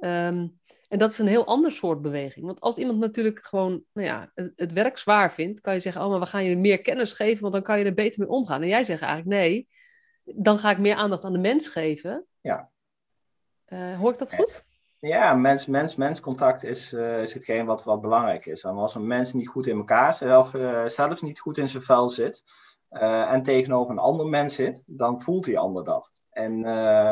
Ehm, en dat is een heel ander soort beweging. Want als iemand natuurlijk gewoon nou ja, het, het, werk zwaar vindt, kan je zeggen, oh, maar we gaan je meer kennis geven, want dan kan je er beter mee omgaan. En jij zegt eigenlijk, nee, dan ga ik meer aandacht aan de mens geven. Ja. Uh, hoor ik dat goed? Ja, mens-mens-mens contact is, uh, is hetgeen wat, wat belangrijk is. En als een mens niet goed in elkaar zelf, uh, zelf niet goed in zijn vel zit uh, en tegenover een ander mens zit, dan voelt die ander dat. En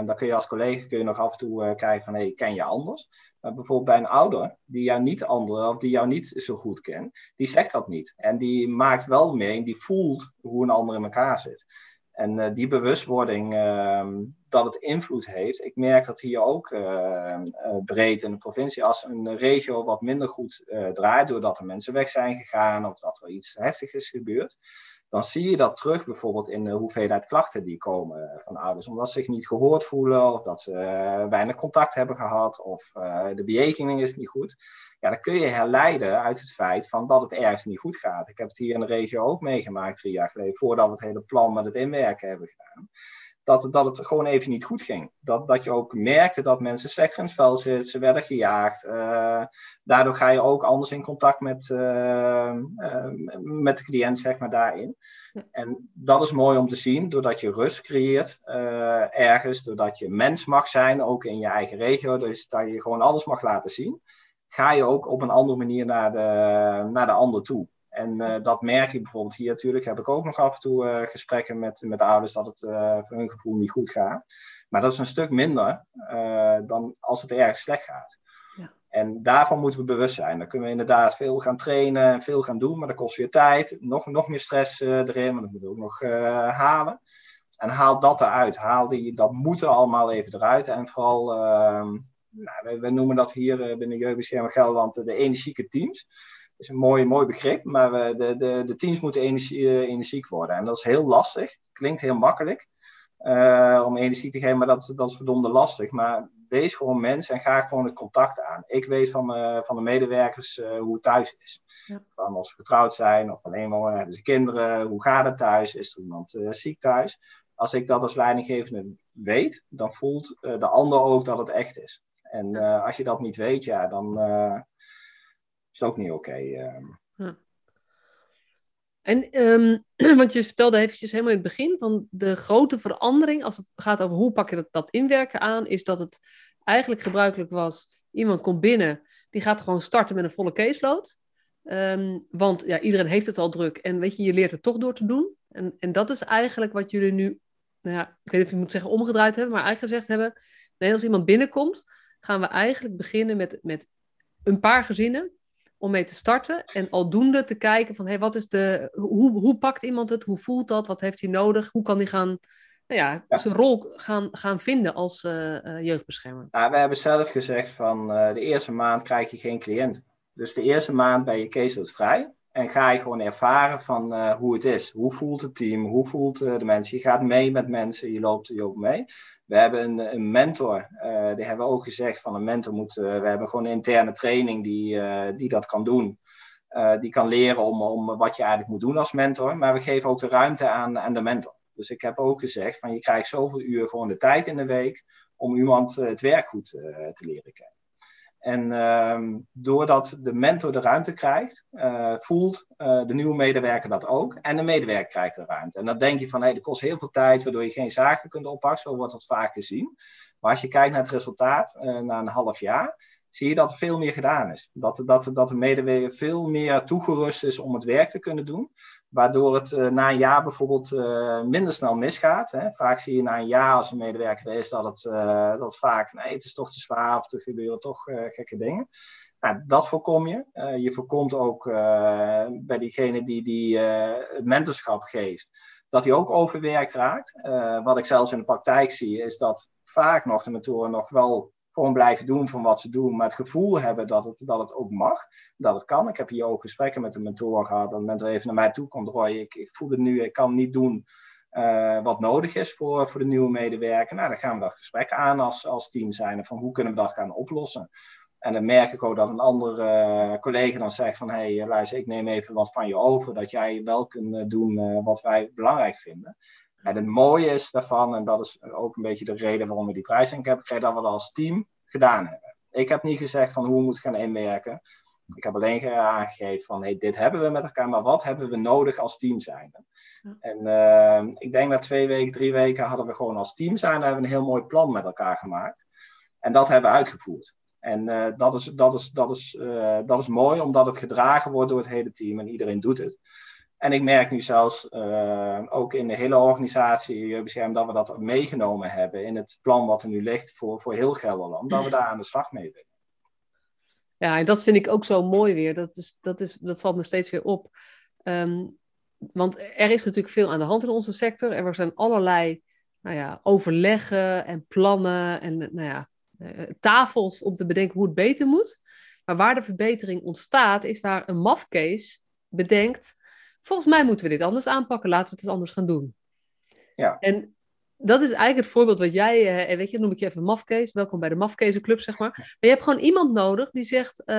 dan kun je als collega kun je nog af en toe krijgen van, hey, ken je anders? Maar bijvoorbeeld bij een ouder die jou niet ander, of die jou niet zo goed kent, die zegt dat niet. En die maakt wel mee, die voelt hoe een ander in elkaar zit. En uh, die bewustwording uh, dat het invloed heeft. Ik merk dat hier ook uh, breed in de provincie, als een regio wat minder goed draait, doordat er mensen weg zijn gegaan of dat er iets heftigs is gebeurd, dan zie je dat terug bijvoorbeeld in de hoeveelheid klachten die komen van ouders. Omdat ze zich niet gehoord voelen of dat ze weinig contact hebben gehad of de bejegening is niet goed ja, dan kun je herleiden uit het feit van dat het ergens niet goed gaat. Ik heb het hier in de regio ook meegemaakt drie jaar geleden, voordat we het hele plan met het inwerken hebben gedaan. Dat, dat het gewoon even niet goed ging. Dat, dat je ook merkte dat mensen slechter in het vel zitten, ze werden gejaagd. Uh, daardoor ga je ook anders in contact met, uh, uh, met de cliënt, zeg maar, daarin. En dat is mooi om te zien, doordat je rust creëert ergens, doordat je mens mag zijn, ook in je eigen regio, dus dat je gewoon alles mag laten zien ga je ook op een andere manier naar de, naar de ander toe. En uh, dat merk ik bijvoorbeeld hier natuurlijk. Heb ik ook nog af en toe uh, gesprekken met, met ouders dat het uh, voor hun gevoel niet goed gaat. Maar dat is een stuk minder dan als het erg slecht gaat. Ja. En daarvan moeten we bewust zijn. Dan kunnen we inderdaad veel gaan trainen, veel gaan doen, maar dat kost weer tijd. Nog, nog meer stress erin, maar dat moeten we ook nog halen. En haal dat eruit. Haal die, dat moeten allemaal even eruit. En vooral ehm, nou, we, noemen dat hier binnen Jeugdbescherming Gelderland de energieke teams. Is een mooi, mooi begrip, maar we, de, de, de teams moeten energie, uh, energiek worden. En dat is heel lastig. Klinkt heel makkelijk uh, om energie te geven, maar dat, dat is verdomde lastig. Maar wees gewoon mens en ga gewoon het contact aan. Ik weet van, van de medewerkers hoe het thuis is. Ja. Van als ze getrouwd zijn of alleen wonen, hebben ze kinderen, hoe gaat het thuis? Is er iemand ziek thuis? Als ik dat als leidinggevende weet, dan voelt de ander ook dat het echt is. En uh, als je dat niet weet, ja, dan uh, is ook niet oké. Okay. Ehm. ja. En, um, want je vertelde eventjes helemaal in het begin van de grote verandering, als het gaat over hoe pak je dat, dat inwerken aan, is dat het eigenlijk gebruikelijk was, iemand komt binnen, die gaat gewoon starten met een volle caseload. Um, want ja, iedereen heeft het al druk en weet je, je leert het toch door te doen. En, en dat is eigenlijk wat jullie nu, nou ja, ik weet niet of je moet zeggen omgedraaid hebben, maar eigenlijk gezegd hebben, nee, als iemand binnenkomt, gaan we eigenlijk beginnen met, met een paar gezinnen om mee te starten. En aldoende te kijken van hey, wat is de, hoe, hoe pakt iemand het? Hoe voelt dat? Wat heeft hij nodig? Hoe kan hij gaan, nou ja, zijn rol gaan, gaan vinden als uh, jeugdbeschermer? We hebben zelf gezegd van uh, de eerste maand krijg je geen cliënt. Dus de eerste maand ben je caseload vrij. En ga je gewoon ervaren van uh, hoe het is. Hoe voelt het team? Hoe voelt uh, de mensen? Je gaat mee met mensen, je loopt je ook mee. We hebben een, een mentor, uh, die hebben we ook gezegd van een mentor moet... we hebben gewoon een interne training die, die dat kan doen. die kan leren om, om wat je eigenlijk moet doen als mentor. Maar we geven ook de ruimte aan, aan de mentor. Dus ik heb ook gezegd van je krijgt zoveel uur gewoon de tijd in de week... om iemand het werk goed te leren kennen. En uh, doordat de mentor de ruimte krijgt, uh, voelt uh, de nieuwe medewerker dat ook. En de medewerker krijgt de ruimte. En dan denk je van, hé, hey, dat kost heel veel tijd, waardoor je geen zaken kunt oppakken. Zo wordt dat vaak gezien. Maar als je kijkt naar het resultaat, uh, na een half jaar, zie je dat er veel meer gedaan is. Dat, dat, dat de medewerker veel meer toegerust is om het werk te kunnen doen. Waardoor het uh, na een jaar bijvoorbeeld uh, minder snel misgaat. Hè. Vaak zie je na een jaar als een medewerker er is dat het, uh, dat vaak, nee, het is toch te zwaar of er gebeuren toch gekke dingen. Nou, dat voorkom je. je voorkomt ook bij diegene die, die mentorschap geeft, dat hij ook overwerkt raakt. wat ik zelfs in de praktijk zie, is dat vaak nog de mentoren nog wel gewoon blijven doen van wat ze doen, maar het gevoel hebben dat het, dat het ook mag, dat het kan. Ik heb hier ook gesprekken met de mentor gehad, dat mentor even naar mij toe komt, Roy, ik, ik voel het nu, ik kan niet doen uh, wat nodig is voor, voor de nieuwe medewerker. Nou, dan gaan we dat gesprek aan als, als team zijn, van hoe kunnen we dat gaan oplossen. En dan merk ik ook dat een andere uh, collega dan zegt van, hé, hey, luister, ik neem even wat van je over, dat jij wel kunt doen wat wij belangrijk vinden. En het mooie is daarvan, en dat is ook een beetje de reden waarom we die prijsing hebben gekregen, dat we dat als team gedaan hebben. Ik heb niet gezegd van hoe we moeten gaan inwerken. Ik heb alleen aangegeven van hey, dit hebben we met elkaar, maar wat hebben we nodig als team zijn? Ja. En uh, ik denk na twee weken, drie weken hadden we gewoon als team zijn, hebben we een heel mooi plan met elkaar gemaakt. En dat hebben we uitgevoerd. En uh, dat, is, dat, is, dat, is, uh, dat is mooi, omdat het gedragen wordt door het hele team en iedereen doet het. En ik merk nu zelfs uh, ook in de hele organisatie Jeugdbescherm dat we dat meegenomen hebben in het plan wat er nu ligt voor, voor heel Gelderland. Dat we daar aan de slag mee willen. Ja, en dat vind ik ook zo mooi weer. Dat, is, dat, is, dat valt me steeds weer op. Um, want er is natuurlijk veel aan de hand in onze sector. Er zijn allerlei nou ja, overleggen en plannen en nou ja, uh, tafels om te bedenken hoe het beter moet. Maar waar de verbetering ontstaat, is waar een mafcase bedenkt volgens mij moeten we dit anders aanpakken, laten we het eens anders gaan doen. Ja. En dat is eigenlijk het voorbeeld wat jij, uh, weet je, noem ik je even Mafcase, welkom bij de Mafcase Club, zeg maar. Maar je hebt gewoon iemand nodig die zegt, uh,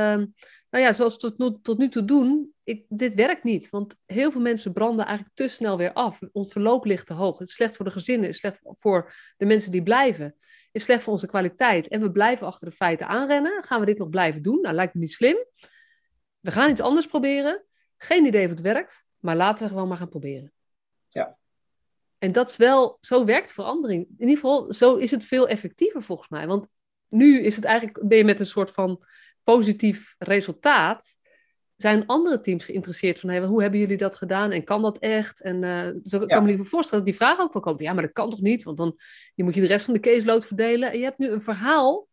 nou ja, zoals we tot, tot nu toe doen, ik, dit werkt niet. Want heel veel mensen branden eigenlijk te snel weer af. Ons verloop ligt te hoog. Het is slecht voor de gezinnen, het is slecht voor de mensen die blijven. Het is slecht voor onze kwaliteit. En we blijven achter de feiten aanrennen. Gaan we dit nog blijven doen? Nou, lijkt me niet slim. We gaan iets anders proberen. Geen idee of het werkt. Maar laten we gewoon maar gaan proberen. Ja. En dat is wel, zo werkt verandering. In ieder geval, zo is het veel effectiever volgens mij. Want nu is het eigenlijk, ben je met een soort van positief resultaat. Zijn andere teams geïnteresseerd van hey, hoe hebben jullie dat gedaan en kan dat echt? En uh, zo ja. kan me niet voorstellen dat die vraag ook wel komt. Ja, maar dat kan toch niet? Want dan je moet je de rest van de caseload verdelen. En je hebt nu een verhaal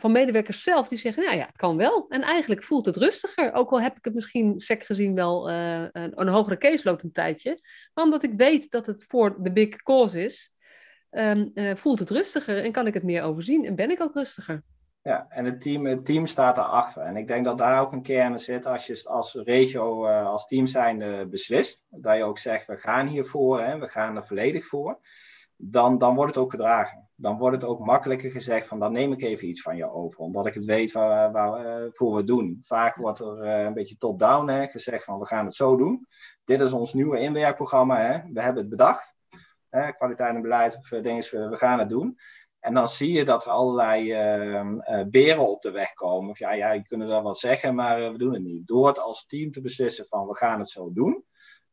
van medewerkers zelf die zeggen, nou ja, het kan wel. En eigenlijk voelt het rustiger. Ook al heb ik het misschien sec gezien wel uh, een, een, hogere caseload een tijdje. Maar omdat ik weet dat het voor de big cause is, um, uh, voelt het rustiger en kan ik het meer overzien. En ben ik ook rustiger. Ja, en het team, het team staat erachter. En ik denk dat daar ook een kern zit als je als regio, uh, als team zijnde beslist. Dat je ook zegt, we gaan hiervoor, hè, we gaan er volledig voor. Dan, dan wordt het ook gedragen dan wordt het ook makkelijker gezegd van dan neem ik even iets van je over, omdat ik het weet waar, waar, uh, voor we doen. Vaak wordt er uh, een beetje top-down gezegd van we gaan het zo doen. Dit is ons nieuwe inwerkprogramma, hè. we hebben het bedacht. Hè, kwaliteit en beleid of uh, dingen, we gaan het doen. En dan zie je dat er allerlei ehm, beren op de weg komen. Of ja, ja, je kunt wel wat zeggen, maar we doen het niet. Door het als team te beslissen van we gaan het zo doen,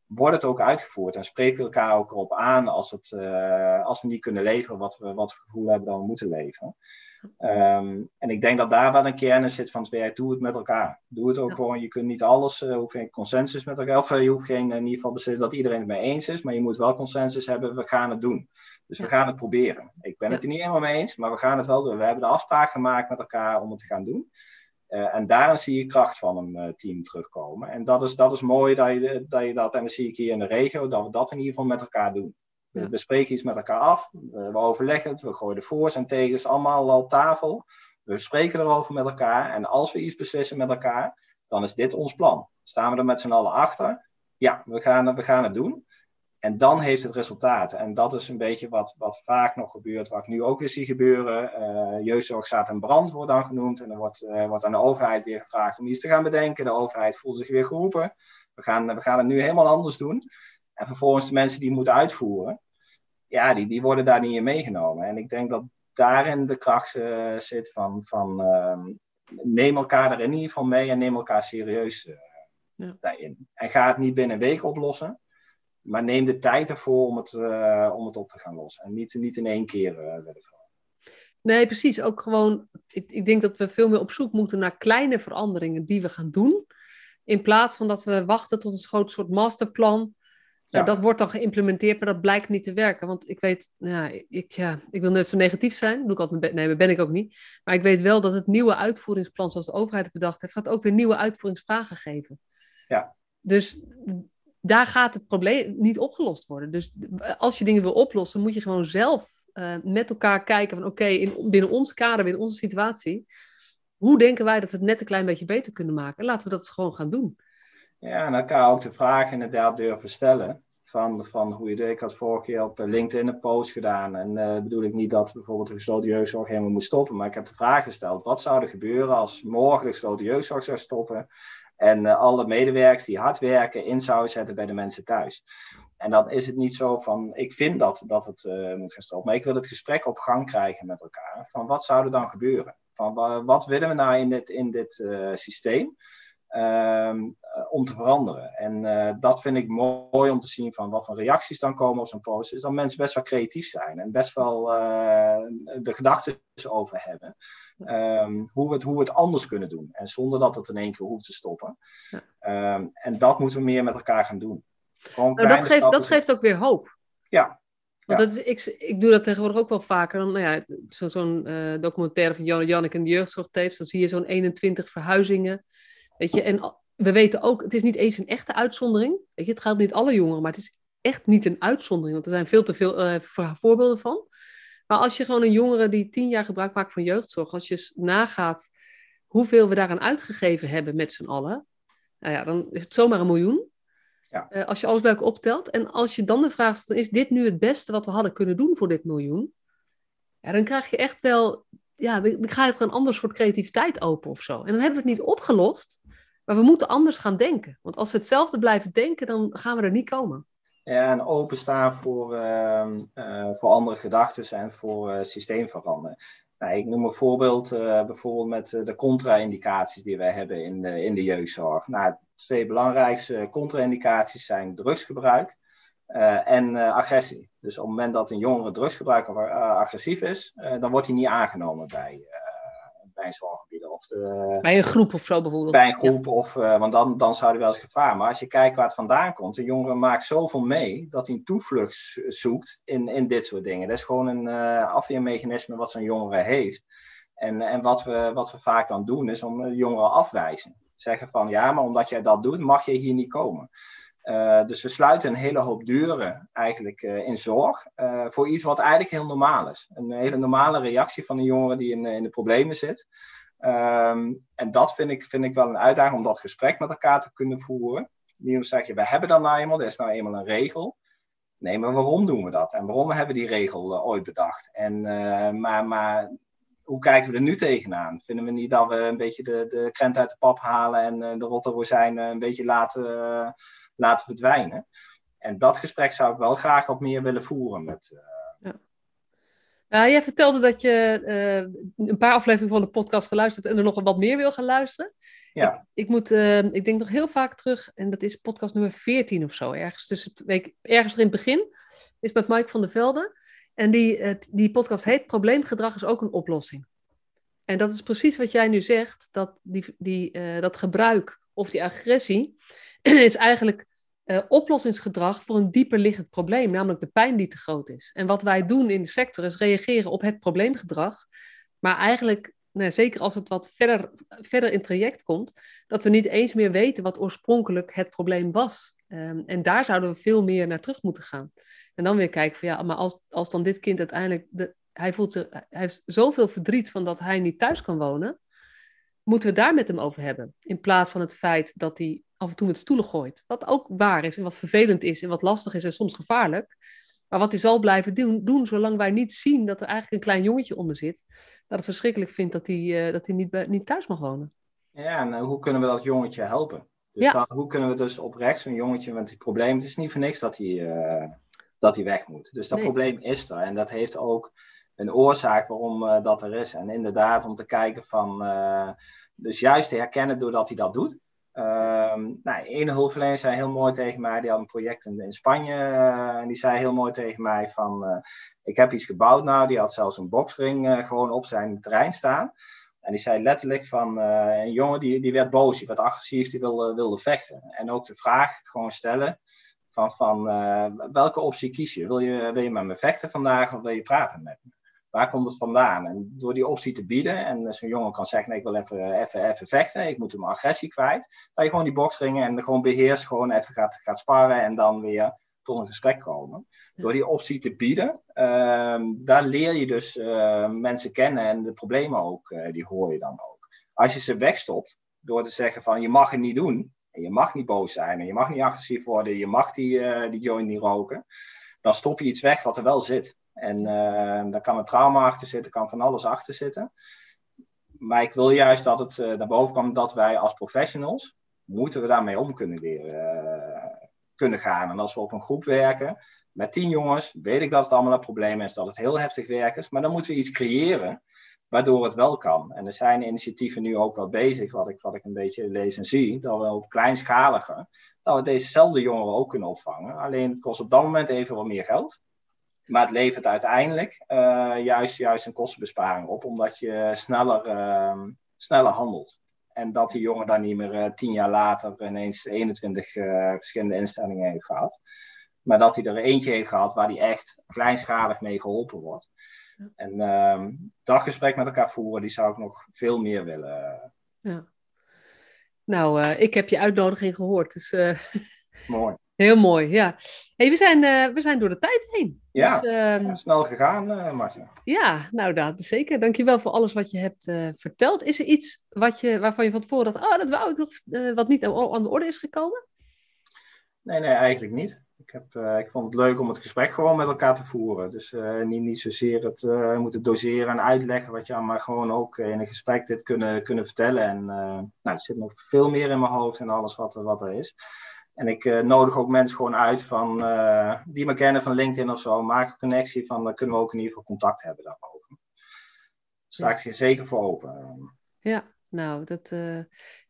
wordt het ook uitgevoerd en spreken we elkaar ook erop aan als, het, uh, als we niet kunnen leveren wat we, wat we gevoel hebben dat we moeten leveren. Um, en ik denk dat daar wel een kern in zit van het werk. Doe het met elkaar. Doe het ook ja. gewoon. Je kunt niet alles, uh, hoeft geen consensus met elkaar. Of uh, je hoeft geen, in ieder geval beslissen dat iedereen het mee eens is. Maar je moet wel consensus hebben. We gaan het doen. Dus ja. we gaan het proberen. Ik ben het er niet helemaal mee eens, maar we gaan het wel doen. We hebben de afspraak gemaakt met elkaar om het te gaan doen. Uh, en daarin zie je kracht van een uh, team terugkomen. En dat is, dat is mooi dat je, dat je dat, en dat zie ik hier in de regio, dat we dat in ieder geval met elkaar doen. We ja. bespreken iets met elkaar af, we, we overleggen het, we gooien de voor's en tegens allemaal al op tafel. We spreken erover met elkaar en als we iets beslissen met elkaar, dan is dit ons plan. Staan we er met z'n allen achter? Ja, we gaan, we gaan het doen. En dan heeft het resultaat. En dat is een beetje wat, wat vaak nog gebeurt, wat ik nu ook weer zie gebeuren. Uh, jeugdzorg staat in brand, wordt dan genoemd. En dan wordt, uh, wordt aan de overheid weer gevraagd om iets te gaan bedenken. De overheid voelt zich weer geroepen. We gaan, we gaan het nu helemaal anders doen. En vervolgens de mensen die het moeten uitvoeren, ja, die, die worden daar niet in meegenomen. En ik denk dat daarin de kracht uh, zit van, van ehm, neem elkaar er in ieder geval mee en neem elkaar serieus ja. daarin. En ga het niet binnen een week oplossen. Maar neem de tijd ervoor om het, uh, om het op te gaan lossen. En niet, niet in één keer uh, Nee, precies. Ook gewoon, ik, ik denk dat we veel meer op zoek moeten naar kleine veranderingen die we gaan doen. In plaats van dat we wachten tot een groot soort masterplan. Ja. dat wordt dan geïmplementeerd, maar dat blijkt niet te werken. Want ik weet, ja, ik, ja, ik wil net zo negatief zijn. Doe ik altijd, nee, dat ben ik ook niet. Maar ik weet wel dat het nieuwe uitvoeringsplan, zoals de overheid het bedacht heeft, gaat ook weer nieuwe uitvoeringsvragen geven. Ja. Dus daar gaat het probleem niet opgelost worden. Dus als je dingen wil oplossen, moet je gewoon zelf uh, met elkaar kijken van oké, binnen ons kader, binnen onze situatie, hoe denken wij dat we het net een klein beetje beter kunnen maken? En laten we dat gewoon gaan doen. Ja, en elkaar ook de vraag inderdaad durven stellen. Van, van hoe je Ik had vorige keer op LinkedIn een post gedaan. En uh, bedoel ik niet dat bijvoorbeeld de gesloten jeugdzorg helemaal moet stoppen. Maar ik heb de vraag gesteld: wat zou er gebeuren als morgen de gesloten jeugdzorg zou stoppen? En uh, alle medewerkers die hard werken in zouden zetten bij de mensen thuis. En dan is het niet zo van, ik vind dat, dat het uh, moet gaan stoppen. Maar ik wil het gesprek op gang krijgen met elkaar. Van wat zou er dan gebeuren? Van wat willen we nou in dit, in dit uh, systeem? Um, om te veranderen. En uh, dat vind ik mooi om te zien van wat voor reacties dan komen op zo'n post. Is dat mensen best wel creatief zijn en best wel uh, de gedachten over hebben. Um, hoe, we het, hoe we het anders kunnen doen. En zonder dat het in één keer hoeft te stoppen. Ja. Um, en dat moeten we meer met elkaar gaan doen. Nou, dat, geeft, dat geeft ook weer hoop. Ja, want dat is, ik, ik doe dat tegenwoordig ook wel vaker. Dan, nou ja, zo'n zo uh, documentaire van Jan Janneke en de jeugdzorgtapes. Dan zie je zo'n 21 verhuizingen. Weet je, en we weten ook, het is niet eens een echte uitzondering. Weet je, het geldt niet alle jongeren, maar het is echt niet een uitzondering. Want er zijn veel te veel uh, voorbeelden van. Maar als je gewoon een jongere die tien jaar gebruik maakt van jeugdzorg, als je nagaat hoeveel we daaraan uitgegeven hebben met z'n allen, nou ja, dan is het zomaar een miljoen. Ja. Uh, als je alles bij elkaar optelt. En als je dan de vraag stelt, is dit nu het beste wat we hadden kunnen doen voor dit miljoen? Ja, dan krijg je echt wel, ja, dan ga je er een ander soort creativiteit open of zo. En dan hebben we het niet opgelost, maar we moeten anders gaan denken. Want als we hetzelfde blijven denken, dan gaan we er niet komen. Ja, en openstaan voor, uh, uh, voor andere gedachten en voor uh, systeemveranderen. Nou, ik noem een voorbeeld, uh, bijvoorbeeld met de contra-indicaties die wij hebben in de, in de jeugdzorg. Nou, twee belangrijkste contra-indicaties zijn drugsgebruik en agressie. Dus op het moment dat een jongere drugsgebruiker agressief is, dan wordt hij niet aangenomen bij, bij een zorggebied. Of de, bij een groep of zo bijvoorbeeld. Bij een groep, ja. of, uh, want dan, dan zou er wel eens gevaar. Maar als je kijkt waar het vandaan komt, een jongere maakt zoveel mee dat hij een toevlucht zoekt in, in dit soort dingen. Dat is gewoon een uh, afweermechanisme wat zo'n jongere heeft. En, en wat, we, wat we vaak dan doen, is om jongeren afwijzen. Zeggen van ja, maar omdat jij dat doet, mag je hier niet komen. Uh, dus we sluiten een hele hoop deuren eigenlijk uh, in zorg uh, voor iets wat eigenlijk heel normaal is. Een hele normale reactie van een jongere die in, in de problemen zit. Um, en dat vind ik, vind ik wel een uitdaging om dat gesprek met elkaar te kunnen voeren. Niet te zeggen, we hebben dat nou eenmaal, dat is nou eenmaal een regel. Nee, maar waarom doen we dat? En waarom hebben we die regel ooit bedacht? En, maar, maar hoe kijken we er nu tegenaan? Vinden we niet dat we een beetje de, de krent uit de pap halen en de rotte rozijnen een beetje laten laten verdwijnen. En dat gesprek zou ik wel graag wat meer willen voeren met. Ja. Nou, jij vertelde dat je uh, een paar afleveringen van de podcast geluisterd en er nog wat meer wil gaan luisteren. Ja. Ik, ik moet, uh, ik denk nog heel vaak terug, en dat is podcast nummer 14 of zo, ergens tussen het week, ergens er in het begin, is met Mike van der Velde. En die, die podcast heet Probleemgedrag is ook een oplossing. En dat is precies wat jij nu zegt, dat, die, die, dat gebruik of die agressie, is eigenlijk uh, oplossingsgedrag voor een dieper liggend probleem, namelijk de pijn die te groot is. En wat wij doen in de sector is reageren op het probleemgedrag, maar eigenlijk, nou, zeker als het wat verder, verder in traject komt, dat we niet eens meer weten wat oorspronkelijk het probleem was. Um, en daar zouden we veel meer naar terug moeten gaan. En dan weer kijken van ja, maar als, als dan dit kind uiteindelijk, de, hij, voelt hij heeft zoveel verdriet van dat hij niet thuis kan wonen, moeten we daar met hem over hebben. In plaats van het feit dat hij af en toe met stoelen gooit. Wat ook waar is en wat vervelend is en wat lastig is en soms gevaarlijk. Maar wat hij zal blijven doen, doen zolang wij niet zien dat er eigenlijk een klein jongetje onder zit. Dat het verschrikkelijk vindt dat hij, uh, dat hij niet, niet thuis mag wonen. Ja, en hoe kunnen we dat jongetje helpen? Dus ja. dan, hoe kunnen we dus oprecht zo'n jongetje met die probleem... Het is niet voor niks dat hij, dat hij weg moet. Dus dat probleem is er. En dat heeft ook een oorzaak waarom uh, dat er is. En inderdaad om te kijken van, dus juist te herkennen doordat hij dat doet. Uh, nou, ene hulpverlener zei heel mooi tegen mij, die had een project in, in Spanje. Uh, en die zei heel mooi tegen mij van, ik heb iets gebouwd nou. Die had zelfs een boxring gewoon op zijn terrein staan. En die zei letterlijk van, een jongen die, die werd boos, die werd agressief, die wilde, wilde vechten. En ook de vraag gewoon stellen van, van welke optie kies je? Wil, je? wil je met me vechten vandaag of wil je praten met me? Waar komt het vandaan? En door die optie te bieden, en zo'n jongen kan zeggen: nee, ik wil even, even, even vechten, ik moet mijn agressie kwijt. Dat je gewoon die boksringen en gewoon beheerst, gewoon even gaat, gaat sparren en dan weer tot een gesprek komen. Door die optie te bieden, uh, daar leer je dus uh, mensen kennen en de problemen ook, uh, die hoor je dan ook. Als je ze wegstopt door te zeggen van je mag het niet doen, en je mag niet boos zijn, en je mag niet agressief worden, je mag die, die joint niet roken, dan stop je iets weg wat er wel zit. En uh, daar kan een trauma achter zitten, kan van alles achter zitten. Maar ik wil juist dat het uh, naar boven komt dat wij als professionals, moeten we daarmee om kunnen leren uh, kunnen gaan. En als we op een groep werken met tien jongens, weet ik dat het allemaal een probleem is, dat het heel heftig werk is. Maar dan moeten we iets creëren waardoor het wel kan. En er zijn initiatieven nu ook wel bezig, wat ik, wat ik een beetje lees en zie, dat we op kleinschalige, dat we dezezelfde jongeren ook kunnen opvangen. Alleen het kost op dat moment even wat meer geld. Maar het levert uiteindelijk uh, juist, juist een kostenbesparing op, omdat je sneller, uh, sneller handelt. En dat die jongen dan niet meer uh, tien jaar later ineens 21 eh, verschillende instellingen heeft gehad. Maar dat hij er eentje heeft gehad waar hij echt kleinschalig mee geholpen wordt. Ja. En ehm, dat gesprek met elkaar voeren, die zou ik nog veel meer willen. Ja. Nou, ik heb je uitnodiging gehoord. Dus, Mooi. Heel mooi, ja. Hey, we, zijn, uh, we zijn door de tijd heen. Ja, dus, uh, snel gegaan, uh, Marcia. Ja, nou dat zeker. Dankjewel voor alles wat je hebt uh, verteld. Is er iets wat je, waarvan je van tevoren dacht, oh, dat wou ik nog, wat niet aan de orde is gekomen? Nee, nee, eigenlijk niet. Ik, heb, ik vond het leuk om het gesprek gewoon met elkaar te voeren. Dus niet, niet zozeer het moeten doseren en uitleggen wat je aan, maar gewoon ook in een gesprek dit kunnen, kunnen vertellen. En nou, er zit nog veel meer in mijn hoofd en alles wat, wat er is. En ik uh, nodig ook mensen gewoon uit van, uh, die me kennen van LinkedIn of zo. Maak een connectie van, dan kunnen we ook in ieder geval contact hebben daarover. Sta ik zeker voor open. Ja, nou, dat, uh,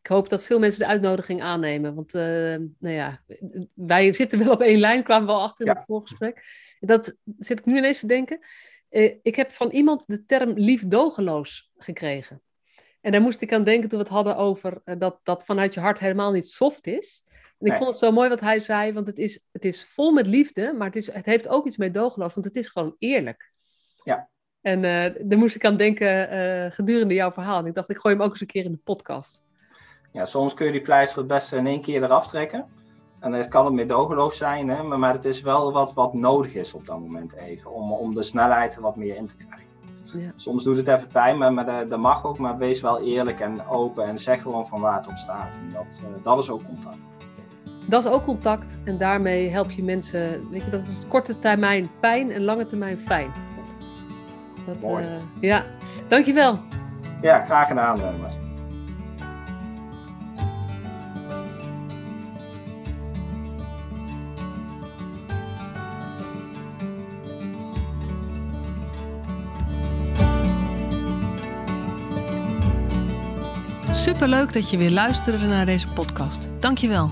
ik hoop dat veel mensen de uitnodiging aannemen. Want nou ja, wij zitten wel op één lijn, kwamen we al achter in ja. het voorgesprek. Dat zit ik nu ineens te denken. ik heb van iemand de term liefdogeloos gekregen. En daar moest ik aan denken toen we het hadden over dat dat vanuit je hart helemaal niet soft is. En ik vond het zo mooi wat hij zei, want het is, het is vol met liefde, maar het, is, het heeft ook iets meedogenloos, want het is gewoon eerlijk. Ja. En uh, daar moest ik aan denken uh, gedurende jouw verhaal. En ik dacht, ik gooi hem ook eens een keer in de podcast. Ja, soms kun je die pleister het beste in één keer eraf trekken. En het kan het meedogenloos zijn, hè? Maar, maar het is wel wat, wat nodig is op dat moment even, om, om de snelheid er wat meer in te krijgen. Ja. Soms doet het even pijn, maar, maar dat mag ook. Maar wees wel eerlijk en open en zeg gewoon van waar het op staat. En dat, uh, dat is ook contact. Dat is ook contact en daarmee help je mensen. Weet je, dat is korte termijn pijn en lange termijn fijn. Dat, Mooi. Uh, ja, dankjewel. Ja, graag gedaan, Mas. Superleuk dat je weer luisterde naar deze podcast. Dankjewel.